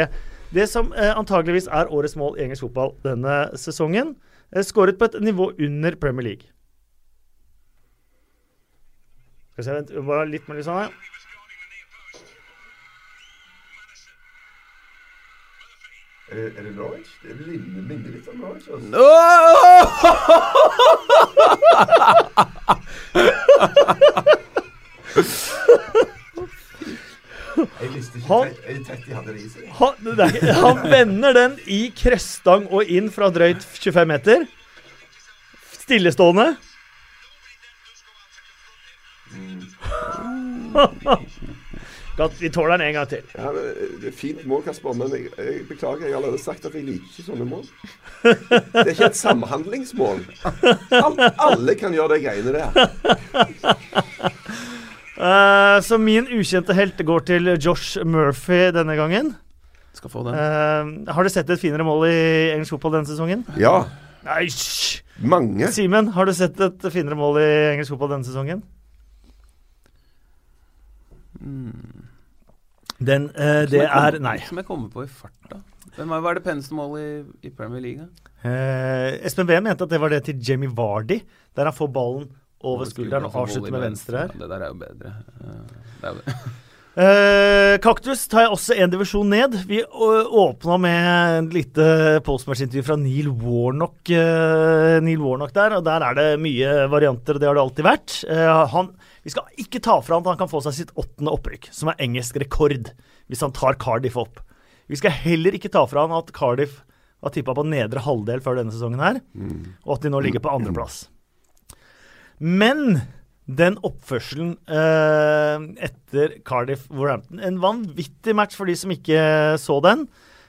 Speaker 2: det som eh, antageligvis er årets mål i engelsk fotball denne sesongen. Skåret på et nivå under Premier League. Skal vi se, vent, bare litt mer sånn her.
Speaker 4: Er det, er det Norwich? Det minner, litt om Norwich. Altså. [laughs] Jeg visste ikke
Speaker 2: Han-
Speaker 4: tett, jeg tett hadde det i seg.
Speaker 2: Han, er vender den i krøstang og inn fra drøyt 25 meter. Stillestående. Godt, vi tåler den en gang til.
Speaker 4: Ja, men det er Fint mål, Kasper, men jeg, jeg beklager. Jeg har allerede sagt at jeg liker ikke sånne mål. Det er ikke et samhandlingsmål. All, alle kan gjøre de greiene der.
Speaker 2: Eh, så min ukjente helt går til Josh Murphy denne gangen.
Speaker 3: Skal få den.
Speaker 2: Uh, har du sett et finere mål i engelsk fotball denne sesongen?
Speaker 4: Ja,
Speaker 2: Nei, hysj!
Speaker 4: mange.
Speaker 2: Simen, har du sett et finere mål i engelsk fotball denne sesongen? Den, uh, det
Speaker 3: kom-
Speaker 2: er Nei.
Speaker 3: Som jeg kommer på i farta. Hvem hva er det peneste målet i, i Premier League?
Speaker 2: Eh, Espen Wee mente at det var det til Jamie Vardy, der han får ballen over skulderen og avslutte med venstre her.
Speaker 3: Ja, det der er jo bedre. Eh, Det er jo det. [laughs]
Speaker 2: Eh, Kaktus tar jeg også en divisjon ned. Vi å- åpna med et lite postmatch-intervju fra Neil Warnock, eh, Neil Warnock der, og der er det mye varianter, og det har det alltid vært. Eh, han, vi skal ikke ta fra han at han kan få seg sitt åttende opprykk, som er engelsk rekord, hvis han tar Cardiff opp. Vi skal heller ikke ta fra han at Cardiff har tippa på nedre halvdel før denne sesongen her, og at de nå ligger på andreplass. Men den oppførselen eh, etter Cardiff Wolverhampton En vanvittig match for de som ikke så den.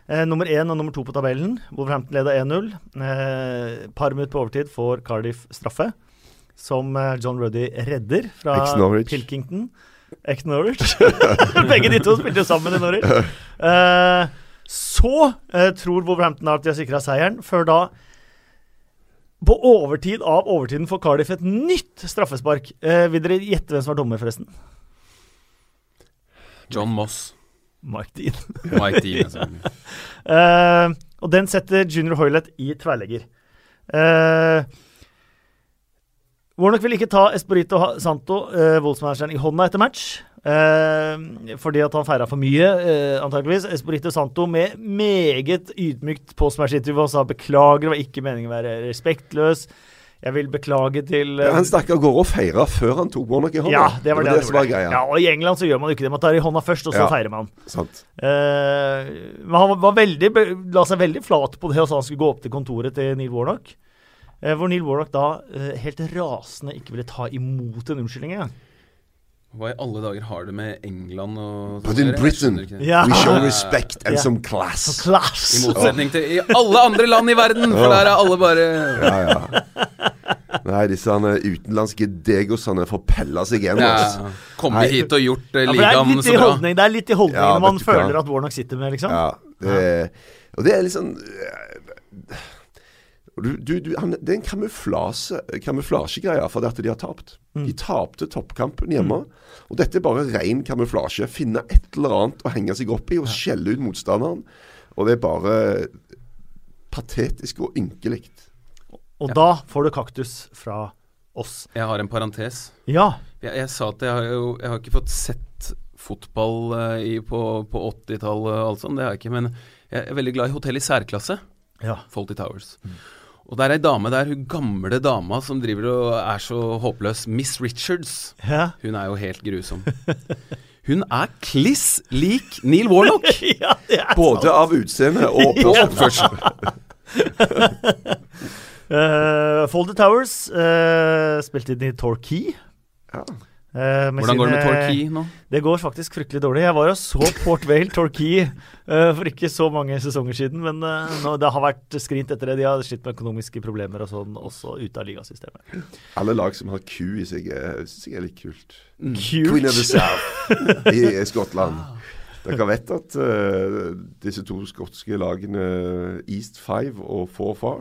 Speaker 2: Eh, nummer én og nummer to på tabellen. Wolverhampton leda 1-0. Eh, par minutter på overtid får Cardiff straffe, som eh, John Ruddy redder fra Pilkington. Ex-Norwich. [laughs] Begge de to spilte sammen i Norwich. Eh, så eh, tror Wolverhampton at de har sikra seieren, før da på overtid av overtiden får Cardiff et nytt straffespark. Eh, vil dere gjette hvem som var dommer, forresten?
Speaker 3: John Moss.
Speaker 2: Mike Dean.
Speaker 3: Mike Dean. [laughs] Altså.
Speaker 2: Eh, og den setter Junior Hoylett i tverrlegger. Eh, Warnock vil ikke ta Esperito Santo, eh, Wolves-manageren, i hånda etter match. Eh, fordi at han feira for mye, eh, antakeligvis. Esporito Santo med meget ydmykt postmatch-intervju og sa beklager, det var ikke meningen å være respektløs. Jeg vil beklage til eh,
Speaker 4: Ja, han stakk av gårde og feira før han tok Warnock i hånda.
Speaker 2: Ja, det var det,
Speaker 4: som var
Speaker 2: gjorde.
Speaker 4: greia.
Speaker 2: Ja, og I England så gjør man ikke det. Man tar i hånda først, og så
Speaker 4: Ja.
Speaker 2: feirer man.
Speaker 4: Sant.
Speaker 2: Eh, men han var veldig, la seg veldig flat på det og sa han skulle gå opp til kontoret til Neil Warnock. Eh, hvor Neil Warnock da eh, helt rasende ikke ville ta imot en unnskyldning engang.
Speaker 3: Hva i alle dager har det med England og
Speaker 4: But in Britain.
Speaker 2: Ja.
Speaker 4: we show respect and
Speaker 2: yeah.
Speaker 4: some class.
Speaker 2: Class!
Speaker 3: I motsetning til i alle andre land i verden, for der er alle bare
Speaker 4: Ja, ja. Nei, disse han, eh, utenlandske degosene får pelle seg igjen.
Speaker 3: ja, Kommet hit og gjort eh,
Speaker 2: er
Speaker 3: ligaen så bra.
Speaker 2: holdning, det er litt i holdningen
Speaker 4: Ja,
Speaker 2: man
Speaker 4: du
Speaker 2: føler at Warnock sitter med, liksom.
Speaker 4: Ja, det, og det er liksom du, du, du, han, Det er en kamuflasje, kamuflasjegreie for det at de har tapt. De tapte toppkampen hjemme. Og dette er bare ren kamuflasje. Finne et eller annet å henge seg opp i og skjelle ut motstanderen. Og det er bare patetisk og ynkelig.
Speaker 2: Og da får du kaktus fra oss.
Speaker 3: Jeg har en parentes.
Speaker 2: Ja.
Speaker 3: Jeg, jeg sa at jeg har jo jeg har ikke fått sett fotball eh, i, på, på 80-tallet og alt sånt, det har jeg ikke. Men jeg er veldig glad i hotell i særklasse.
Speaker 2: ja.
Speaker 3: Faulty Towers. Og det er ei dame der, hun gamle dama som driver og er så håpløs. Miss Richards.
Speaker 2: Ja.
Speaker 3: Hun er jo helt grusom. Hun er kliss lik Neil Warlock! [laughs]
Speaker 2: ja, det er
Speaker 4: Både av utseende og
Speaker 3: På [laughs]
Speaker 4: oppførsel.
Speaker 3: oppførsel. [laughs]
Speaker 2: Uh, Folded Towers uh, spilte inn i Torquay.
Speaker 4: Ja.
Speaker 2: Eh, med
Speaker 3: Hvordan går det med Torquay nå?
Speaker 2: Det går faktisk fryktelig dårlig. Jeg var og så Port Vale Torquay uh, for ikke så mange sesonger siden, men uh, nå, det har vært skrint etter det. De har slitt med økonomiske problemer og sånn, også ute av ligasystemet.
Speaker 4: Alle lag som har Q i seg, synes jeg er litt kult.
Speaker 2: Cute.
Speaker 4: Queen of the South i, i Skottland. Dere vet at eh, disse to skotske lagene East Five og Four Far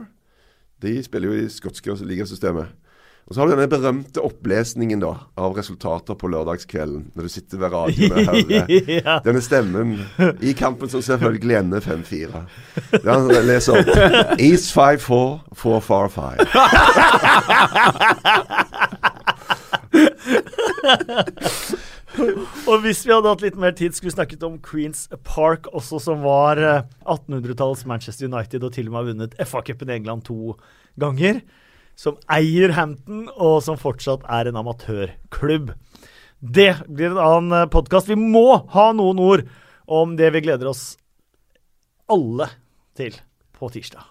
Speaker 4: De spiller jo i skotske ligasystemet. Og så har du denne berømte opplesningen da av resultater på lørdagskvelden, når du sitter ved radioen og hører [laughs]
Speaker 2: ja.
Speaker 4: denne stemmen i kampen som selvfølgelig ender 5-4. Der han leser opp East 5-4, 4-4-5.
Speaker 2: Og hvis vi hadde hatt litt mer tid, skulle vi snakket om Queens Park også, som var eh, 1800-tallets Manchester United og til og med har vunnet FA-cupen i England to ganger. Som eier Hampton, og som fortsatt er en amatørklubb. Det blir en annen podkast. Vi må ha noen ord om det vi gleder oss alle til på tirsdag.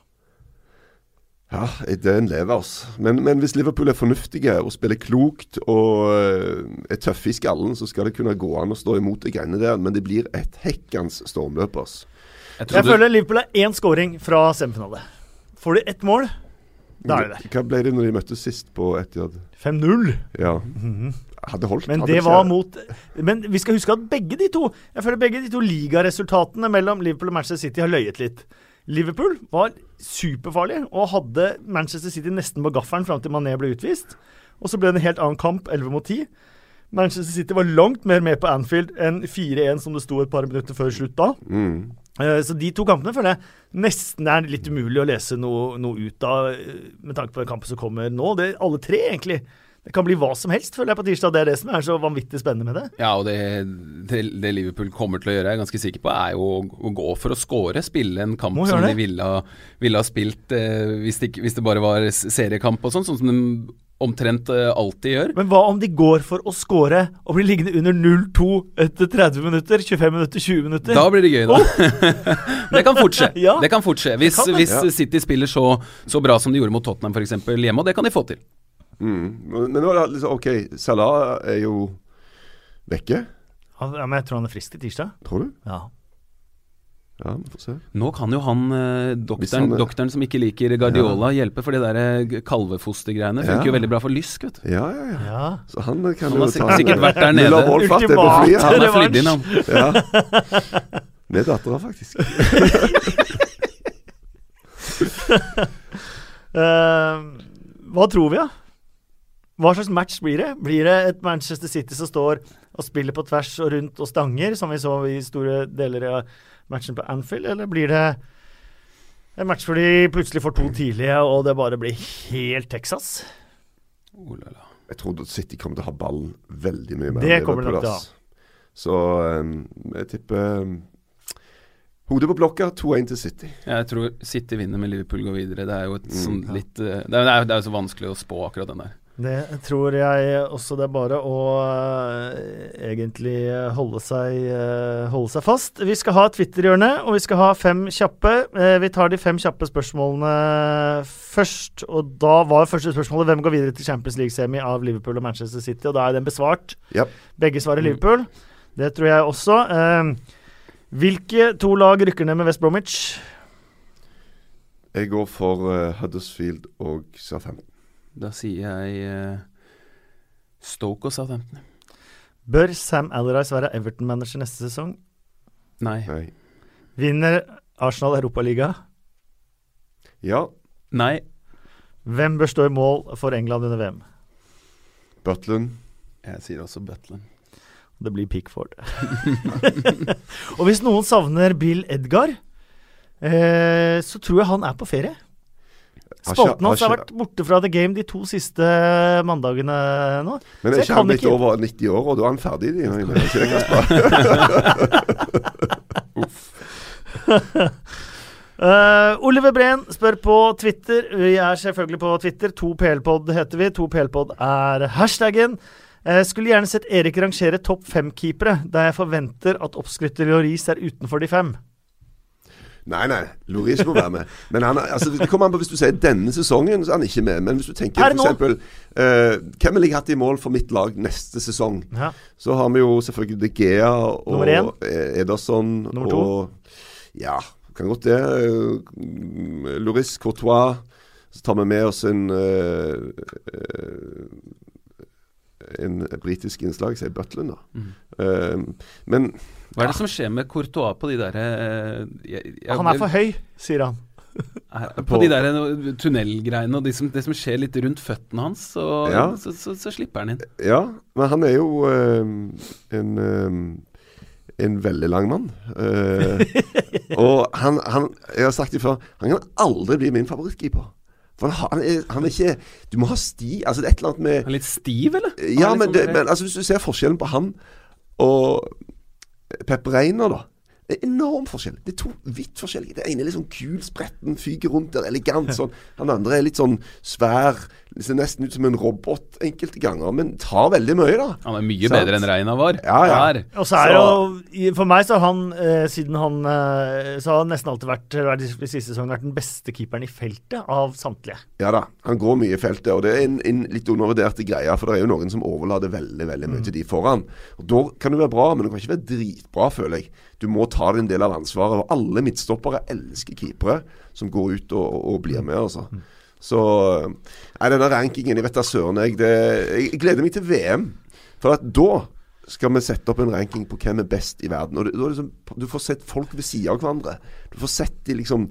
Speaker 4: Ja, ideen lever oss. Men, men hvis Liverpool er fornuftige og spiller klokt og eh, er tøffe i skallen, så skal det kunne gå an å stå imot de greiene der. Men det blir et hekkans stormløp, altså.
Speaker 3: Jeg
Speaker 2: Jeg føler Liverpool er én scoring fra semifinale. Får de ett mål, da er det.
Speaker 4: Hva ble det når de møttes sist på Etihad?
Speaker 2: 5-0.
Speaker 4: Ja. Hadde holdt.
Speaker 2: Men
Speaker 4: hadde
Speaker 2: det var mot Men vi skal huske at begge de to Jeg føler begge de to ligaresultatene mellom Liverpool og Manchester City har løyet litt. Liverpool var superfarlig og hadde Manchester City nesten på gaffelen fram til Mané ble utvist. Og så ble det en helt annen kamp, 11 mot 10. Manchester City var langt mer med på Anfield enn 4-1, som det sto et par minutter før slutt da.
Speaker 4: Mm.
Speaker 2: Eh, Så de to kampene føler jeg nesten er litt umulig å lese noe, noe ut av, eh, med tanke på den kampen som kommer nå. Det, alle tre, egentlig. Det kan bli hva som helst, føler jeg, på tirsdag. Det er det som er så vanvittig spennende med det.
Speaker 3: ja, og det, det, det Liverpool kommer til å gjøre, jeg er ganske sikker på, er jo å, å gå for å skåre. Spille en kamp som de ville ha, ville ha spilt eh, hvis, det, hvis det bare var seriekamp og sånn, sånn som de omtrent eh, alltid gjør.
Speaker 2: Men hva om de går for å skåre og blir liggende under 0-2 etter 30 minutter, 25 minutter, 20 minutter?
Speaker 3: Da blir det gøy, da. [laughs] det kan fort skje. [laughs]
Speaker 2: Ja.
Speaker 3: Det kan fort skje. Hvis,
Speaker 2: kan
Speaker 3: hvis
Speaker 4: Ja.
Speaker 3: City spiller så, så bra som de gjorde mot Tottenham f.eks. hjemme, og det kan de få til.
Speaker 4: Mm. Men nå er det liksom OK, Salah er jo vekke,
Speaker 2: Ja, men jeg tror han er frisk til tirsdag.
Speaker 4: tror du?
Speaker 2: Ja.
Speaker 4: Ja, vi får se.
Speaker 3: Nå kan jo han, eh, doktoren,
Speaker 4: han er-
Speaker 3: doktoren som ikke liker Guardiola, hjelpe, for det der eh, kalvefostergreiene funker
Speaker 4: Ja.
Speaker 3: jo veldig bra for Lysk, vet du.
Speaker 4: Ja, ja, ja.
Speaker 2: ja.
Speaker 4: Så han kan
Speaker 3: Han
Speaker 4: jo
Speaker 3: har
Speaker 4: ta
Speaker 3: sikkert, sikkert vært der nede.
Speaker 2: Ultimat.
Speaker 3: Han
Speaker 4: Han.
Speaker 3: er flydd inn, han.
Speaker 4: Ja. Med dattera, faktisk.
Speaker 2: uh, [laughs] hva tror vi, da? Hva slags match blir det? Blir det et Manchester City som står og spiller på tvers og rundt og stanger, som vi så i store deler av matchen på Anfield, eller blir det en match hvor de plutselig får to tidlige, og det bare blir helt Texas?
Speaker 3: Oh, la, la.
Speaker 4: Jeg tror City kommer til å ha ballen veldig mye mer.
Speaker 2: Det kommer de nok til å ha.
Speaker 4: Så um, jeg tipper um, Hodet på blokka, 2-1 til City.
Speaker 3: Jeg tror City vinner, med Liverpool går videre. Det er jo et
Speaker 4: Mm,
Speaker 3: sånn
Speaker 2: ja.
Speaker 3: litt eh, Det er, det er, det er så vanskelig å spå akkurat den der.
Speaker 2: Det tror jeg også det er bare å uh, egentlig holde seg, uh, holde seg fast. Vi skal ha Twitter-hjørne, og vi skal ha fem kjappe. Uh, vi tar de fem kjappe spørsmålene først. Og da var første spørsmålet hvem går videre til Champions League-semi av Liverpool og Manchester City, og da er den besvart.
Speaker 4: Yep.
Speaker 2: Begge svarer Liverpool. Det tror jeg også. Hvilke to lag rykker ned med West Bromwich?
Speaker 4: Jeg går for Huddersfield og Southampton.
Speaker 3: Da sier jeg eh, Stoke og Southampton.
Speaker 2: Bør Sam Allardyce være Everton-manager neste sesong?
Speaker 3: Nei.
Speaker 4: Nei.
Speaker 2: Vinner Arsenal Europaliga?
Speaker 4: Ja,
Speaker 3: Nei.
Speaker 2: Hvem bør stå i mål for England under VM?
Speaker 4: Butland.
Speaker 3: Jeg sier også Butland.
Speaker 2: Det blir Pickford. [laughs] og hvis noen savner Bill Edgar, eh, så tror jeg han er på ferie. Spalten hans
Speaker 4: har
Speaker 2: vært borte fra The Game de to siste mandagene nå.
Speaker 4: Men er ikke han blitt over 90 år, og da er han ferdig? De, er jeg? [laughs] [laughs]
Speaker 2: Eh, Oliver Breen spør på Twitter. Vi er selvfølgelig på Twitter. 2PLpod heter vi. 2PLpod er hashtaggen. Uh, skulle gjerne sett Erik rangere topp fem-keepere, da jeg forventer at oppskrytter Joris er utenfor de fem.
Speaker 4: Nei, nei. Loris må være med. Men han, altså, det kommer an på Hvis du sier denne sesongen, så er han ikke med. Men hvis du tenker f.eks. Uh, hvem ville jeg hatt i mål for mitt lag neste sesong?
Speaker 2: Ja.
Speaker 4: Så har vi jo selvfølgelig De Gea og eh, Ederson og Ja, kan godt det. eh, Loris Courtois. Så tar vi med oss en uh, En britisk innslag, sier Butland, da.
Speaker 3: Mm.
Speaker 4: Uh, men
Speaker 3: Hva er det som skjer med Courtois på de derre uh,
Speaker 2: Han er for høy, sier han. [laughs]
Speaker 3: På de der eh, tunnelgreiene og de som, det som skjer litt rundt føttene hans, så,
Speaker 4: Ja.
Speaker 3: så, så, så slipper han inn.
Speaker 4: Ja, men han er jo uh, en eh, en veldig lang mann. Eh, [laughs] og han, han Jeg har sagt det før, han kan aldri bli min favorittkeeper. For han, han, er, han er ikke Du må ha sti Altså, det er et eller annet med
Speaker 3: Han Er litt stiv, eller?
Speaker 4: Ja, men, det,
Speaker 3: sånn
Speaker 4: men altså, hvis du ser forskjellen på han og Pepper Reiner, da. Det er enorm forskjell. Det er to vidt forskjellige. Det ene er litt sånn kul, spretten, fyker rundt der, elegant sånn. Han andre er litt sånn svær, ser nesten ut som en robot enkelte ganger, men tar veldig mye, da.
Speaker 3: Han er mye
Speaker 4: så
Speaker 3: bedre enn Reina var.
Speaker 4: Ja, ja.
Speaker 3: Der.
Speaker 2: Og så er det jo For meg så har han, eh, siden han eh, Så har han nesten alltid vært eller siste sesongene vært den beste keeperen i feltet av samtlige.
Speaker 4: Ja da, han går mye i feltet, og det er en, en litt undervurderte greie. For det er jo noen som overlater veldig veldig mye til de foran. Og Da kan du være bra, men du kan ikke være dritbra, føler jeg. Du må ta din del av ansvaret. Og alle midtstoppere elsker keepere som går ut og, og blir med, altså. Så Nei, denne rankingen, jeg vet da søren jeg, det, jeg gleder meg til VM. For at da skal vi sette opp en ranking på hvem er best i verden. Og det, det liksom, Du får sett folk ved siden av hverandre. Du får sett de liksom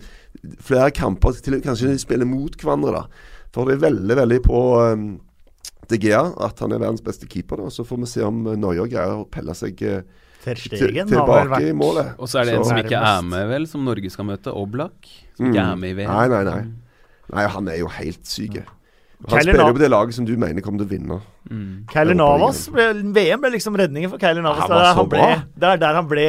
Speaker 4: flere kamper til kanskje de spiller mot hverandre. da For det er veldig, veldig på um, De Gea at han er verdens beste keeper. da Så får vi se om uh, greier å pelle seg uh,
Speaker 2: Ter
Speaker 4: til,
Speaker 2: Stegen har vel
Speaker 4: tilbake i målet.
Speaker 3: Og så er det en som ikke er med, vel, som Norge skal møte. Oblak. Som ikke er med i VM.
Speaker 4: Mm. Nei, nei, nei. Nei, han er jo helt syk. Han
Speaker 2: Kyler
Speaker 4: spiller jo på det laget som du mener kommer til å vinne.
Speaker 3: Mm.
Speaker 2: Kyler Navas ble, VM ble liksom redningen for Kyler Navas.
Speaker 4: Var
Speaker 2: der han ble,
Speaker 4: bra.
Speaker 2: det er der han ble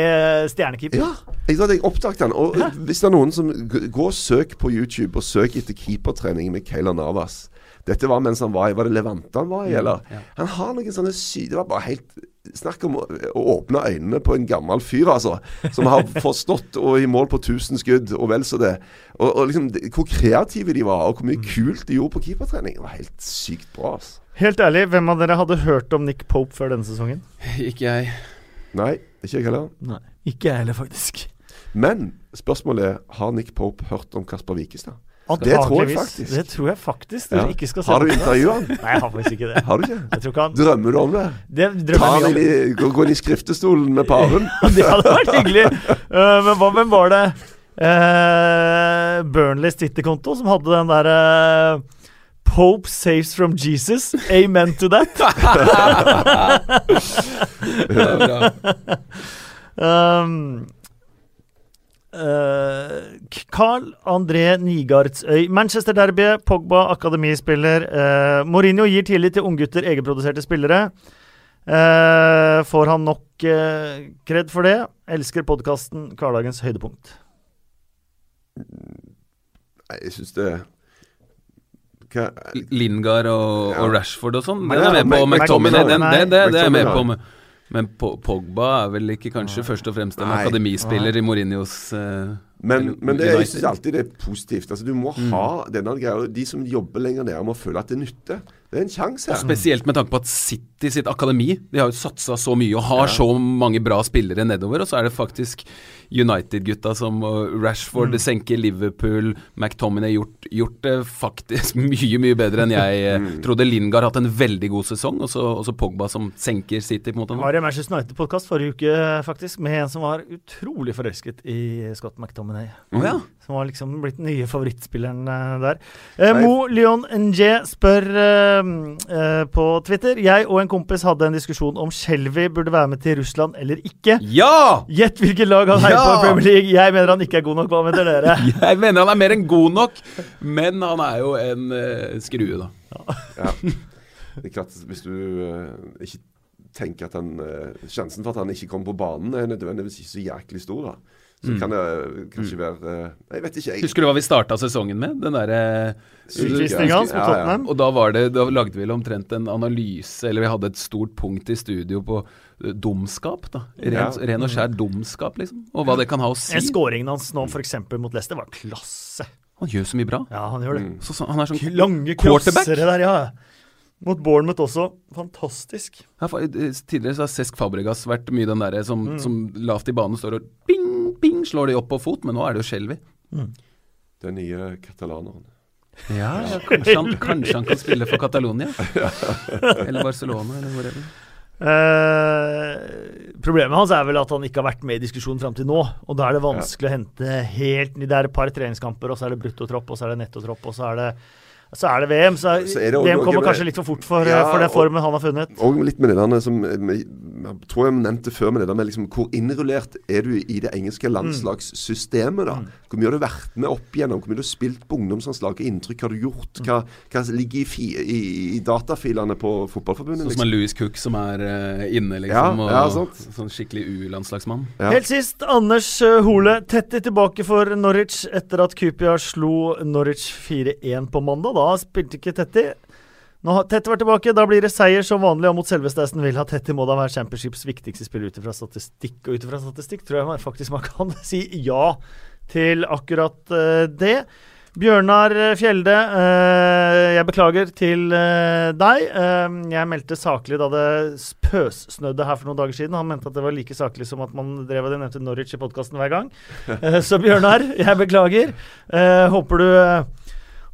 Speaker 2: stjernekeeper.
Speaker 4: Ja, jeg jeg oppdaget han. Og hvis det er noen som Gå og søk på YouTube og søk etter keepertrening med Keiler Navas. Dette var mens han var i Var det Levante han var i, eller?
Speaker 3: ja.
Speaker 4: Han har noen sånne sy... Det var bare helt Snakk om å, å åpne øynene på en gammel fyr, altså. Som har [laughs] forstått og i mål på 1000 skudd, og vel så det. Og, og liksom det- Hvor kreative de var, og hvor mye kult de gjorde på keepertrening. Det var helt sykt bra. altså.
Speaker 2: Helt ærlig, hvem av dere hadde hørt om Nick Pope før denne sesongen? [laughs]
Speaker 3: Ikke jeg.
Speaker 4: Nei, ikke jeg heller.
Speaker 2: Nei. Ikke jeg heller, faktisk.
Speaker 4: Men spørsmålet er har Nick Pope hørt om Kasper Wikestad. Det tror jeg faktisk.
Speaker 2: Det tror jeg faktisk.
Speaker 4: Ja.
Speaker 2: Ikke skal se
Speaker 4: Har du
Speaker 2: intervjua
Speaker 4: intervjuet han?
Speaker 2: Nei, jeg har faktisk ikke det.
Speaker 4: Har du ikke?
Speaker 2: Jeg tror ikke han
Speaker 4: Drømmer du om det?
Speaker 2: Det drømmer jeg om.
Speaker 4: i, gå, gå inn i skriftestolen med paven. [laughs]
Speaker 2: Det hadde vært hyggelig. Uh, men hva, hvem var det? Uh, Burnleys Twitter-konto som hadde den derre Pope saves from Jesus. Amen to that. [laughs] [laughs] Um, eh, Carl André Nigardsøy. Manchester-derbyet, Pogba akademispiller. Uh, Mourinho gir tillit til unggutter, egenproduserte spillere. Uh, får han nok uh, kred for det? Elsker podkasten Hverdagens høydepunkt.
Speaker 4: Nei, jeg syns det Hva,
Speaker 3: Lingard og,
Speaker 4: Ja.
Speaker 3: og Rashford og sånn. Det er jeg med på.
Speaker 4: med
Speaker 3: McTominay, det, det, det, det er jeg med
Speaker 4: på.
Speaker 3: på. Men Pogba er vel ikke kanskje først og fremst en
Speaker 4: Nei.
Speaker 3: akademispiller i Mourinhos uh,
Speaker 4: Men, men det, jeg syns alltid det er positivt. Altså, du må ha denne greia. De som jobber lenger nede, må føle at det nytter. Det er en sjanse her.
Speaker 3: Spesielt med tanke på at City sitt akademi De har jo satsa så mye og har så mange bra spillere nedover. Og så er det faktisk United-gutta som Rashford
Speaker 4: Mm.
Speaker 3: senker Liverpool, McTominay gjort, gjort det faktisk [laughs] mye, mye bedre enn jeg eh,
Speaker 4: Mm.
Speaker 3: trodde. Lingard hatt en veldig god sesong, og så, Pogba som senker City. på en måte nå.
Speaker 2: Var i Manchester United-podkast forrige uke, faktisk, med en som var utrolig forelsket i Scott McTominay.
Speaker 3: Å ja.
Speaker 2: Som var liksom blitt den nye favorittspilleren eh, der. Eh, Mo Leon NJ spør eh, eh, på Twitter Jeg og en kompis hadde en diskusjon om Shelby burde være med til Russland eller ikke.
Speaker 3: Ja!
Speaker 2: Gjett hvilket lag han heier på i Premier League. Jeg mener han ikke er god nok. Hva mener dere? [laughs]
Speaker 3: Jeg mener han er mer enn god nok, men han er jo en uh, skrue, da.
Speaker 4: Ja. [laughs] Det er klart, hvis du uh, ikke tenker at han uh, Sjansen for at han ikke kommer på banen, er nødvendigvis ikke så jæklig stor, da. Så kan det eh, kanskje være eh, Jeg vet ikke, jeg.
Speaker 3: Husker du hva vi starta sesongen med? Den derre
Speaker 2: Utvisninga hans mot
Speaker 4: Ja, ja.
Speaker 2: Tottenham.
Speaker 3: Og da var det, da lagde vi vel omtrent en analyse, eller vi hadde et stort punkt i studio på eh, dumskap. da Ren,
Speaker 4: Ja.
Speaker 3: ren og skjær dumskap, liksom. Og hva det kan ha å si.
Speaker 2: En Skåringen hans nå f.eks. mot Leicester var klasse.
Speaker 3: Han gjør så mye bra.
Speaker 2: Ja, han gjør det.
Speaker 3: Så, så, han er sånn
Speaker 2: Lange
Speaker 3: quarterback.
Speaker 2: crossere der, ja. Mot Bournemouth også. Fantastisk.
Speaker 3: Ja, for, eh, tidligere så har Cesc Fabregas vært mye den derre som,
Speaker 2: Mm.
Speaker 3: som lavt i banen står og bing, bing, slår de opp på fot, men nå er det jo Shelby.
Speaker 4: Den nye katalaneren.
Speaker 3: Ja, kanskje, han, [laughs] kanskje han kan spille for Catalonia? eller Barcelona, eller hvor enn.
Speaker 2: Eh, problemet hans er vel at han ikke har vært med i diskusjonen fram til nå. Og da er det vanskelig å hente helt Det er et par treningskamper, og så er det bruttotropp, og så er det nettotropp, og så er det, så er det VM. Så,
Speaker 4: Så er det
Speaker 2: VM kommer kanskje litt for fort for,
Speaker 4: Ja,
Speaker 2: for den formen han har funnet.
Speaker 4: Og litt med det som eh, Jeg tror jeg nevnte før med det der med liksom Hvor innrullert er du i det engelske landslagssystemet, da? Hvor mye har du vært med opp igjennom? Hvor mye har du spilt på ungdomslandslaget? Hva inntrykk har du gjort? Hva, hva ligger i, fi, i, i datafilene på Fotballforbundet?
Speaker 3: Sånn som
Speaker 4: Liksom?
Speaker 3: er Louis Cook som er uh, inne, liksom.
Speaker 4: Ja,
Speaker 3: og
Speaker 4: ja,
Speaker 3: sånn skikkelig U-landslagsmann.
Speaker 4: Ja.
Speaker 2: Helt sist, Anders eh, Hole. Tetti tilbake for Norwich etter at Kupia slo Norwich 4-1 på mandag. Da spilte ikke Tetti. Nå har Tetty vært tilbake, da blir det seier som vanlig og mot selveste Aston Villa. Tetty må da være Championships viktigste spill ut ifra statistikk. Og ut ifra statistikk tror jeg faktisk man kan [laughs] si ja til akkurat eh, det. Bjørnar Fjelde, eh, jeg beklager til eh, deg. Jeg meldte saklig da det pøssnødde her for noen dager siden. Han mente at det var like saklig som at man drev og nevnte Norwich i podkasten hver gang. Så Bjørnar, jeg beklager. Håper du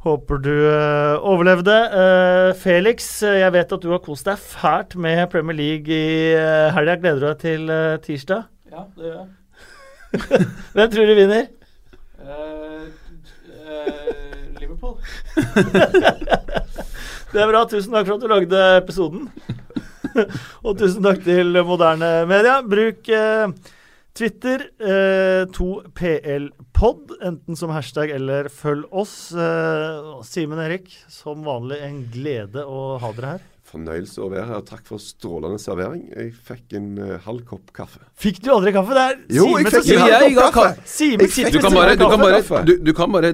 Speaker 2: Håper du eh, overlevde. Eh, Felix, eh, jeg vet at du har kost deg fælt med Premier League i uh, helga. Gleder du deg til tirsdag?
Speaker 7: Ja, det gjør jeg. [laughs]
Speaker 2: Hvem tror du vinner?
Speaker 7: Uh, uh, Liverpool. [laughs]
Speaker 2: Det er bra. Tusen takk for at du lagde episoden. [laughs] og tusen takk til Moderne Media. Bruk eh, Twitter, eh, 2plpod, enten som hashtag eller følg oss. Eh, Simen Erik, som vanlig en glede å ha dere her.
Speaker 4: Fornøyelse å være her. og Takk for strålende servering. Jeg fikk en uh, halv kopp kaffe.
Speaker 2: Fikk du aldri kaffe? Det er
Speaker 4: Jo,
Speaker 2: Simen
Speaker 4: jeg
Speaker 2: som
Speaker 4: fikk
Speaker 2: det.
Speaker 3: Du kan bare, du kan bare, du, du kan bare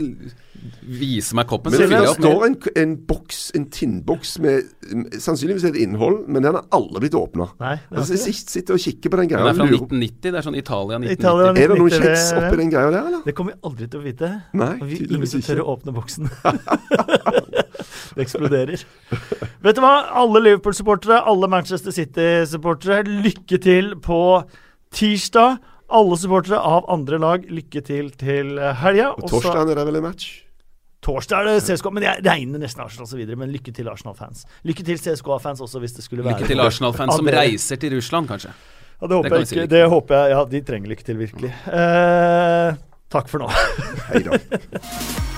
Speaker 3: vise meg koppen.
Speaker 4: Men
Speaker 3: så
Speaker 4: det, står en, en boks, en tinnboks med Sannsynligvis et innhold, men den har aldri blitt åpna. Altså, jeg sitter- og kikker på den greia.
Speaker 3: Den er fra
Speaker 4: og lurer på-
Speaker 3: 1990. Det er sånn Italia 1990.
Speaker 2: Italia
Speaker 4: Er det noen kjeks oppi den greia der, eller?
Speaker 2: Det kommer vi aldri til å vite.
Speaker 4: Nei,
Speaker 2: vi, ingen som tør å åpne boksen. [laughs] det eksploderer. Vet du hva? Alle Liverpool-supportere, alle Manchester City-supportere, lykke til på tirsdag. Alle supportere av andre lag, lykke til til helga.
Speaker 4: Og torsdag er det vel en match?
Speaker 2: Torsdag er det CSKA, men jeg regner nesten Arsenal osv. Men lykke til Arsenal-fans. Lykke til CSKA-fans også, hvis det skulle være
Speaker 3: Lykke til Arsenal-fans som reiser til Russland, kanskje.
Speaker 2: Ja, det håper
Speaker 3: Det
Speaker 2: jeg ikke. Det håper jeg. Ja, de trenger lykke til, virkelig. Eh, takk for nå.
Speaker 4: Hei da. [laughs]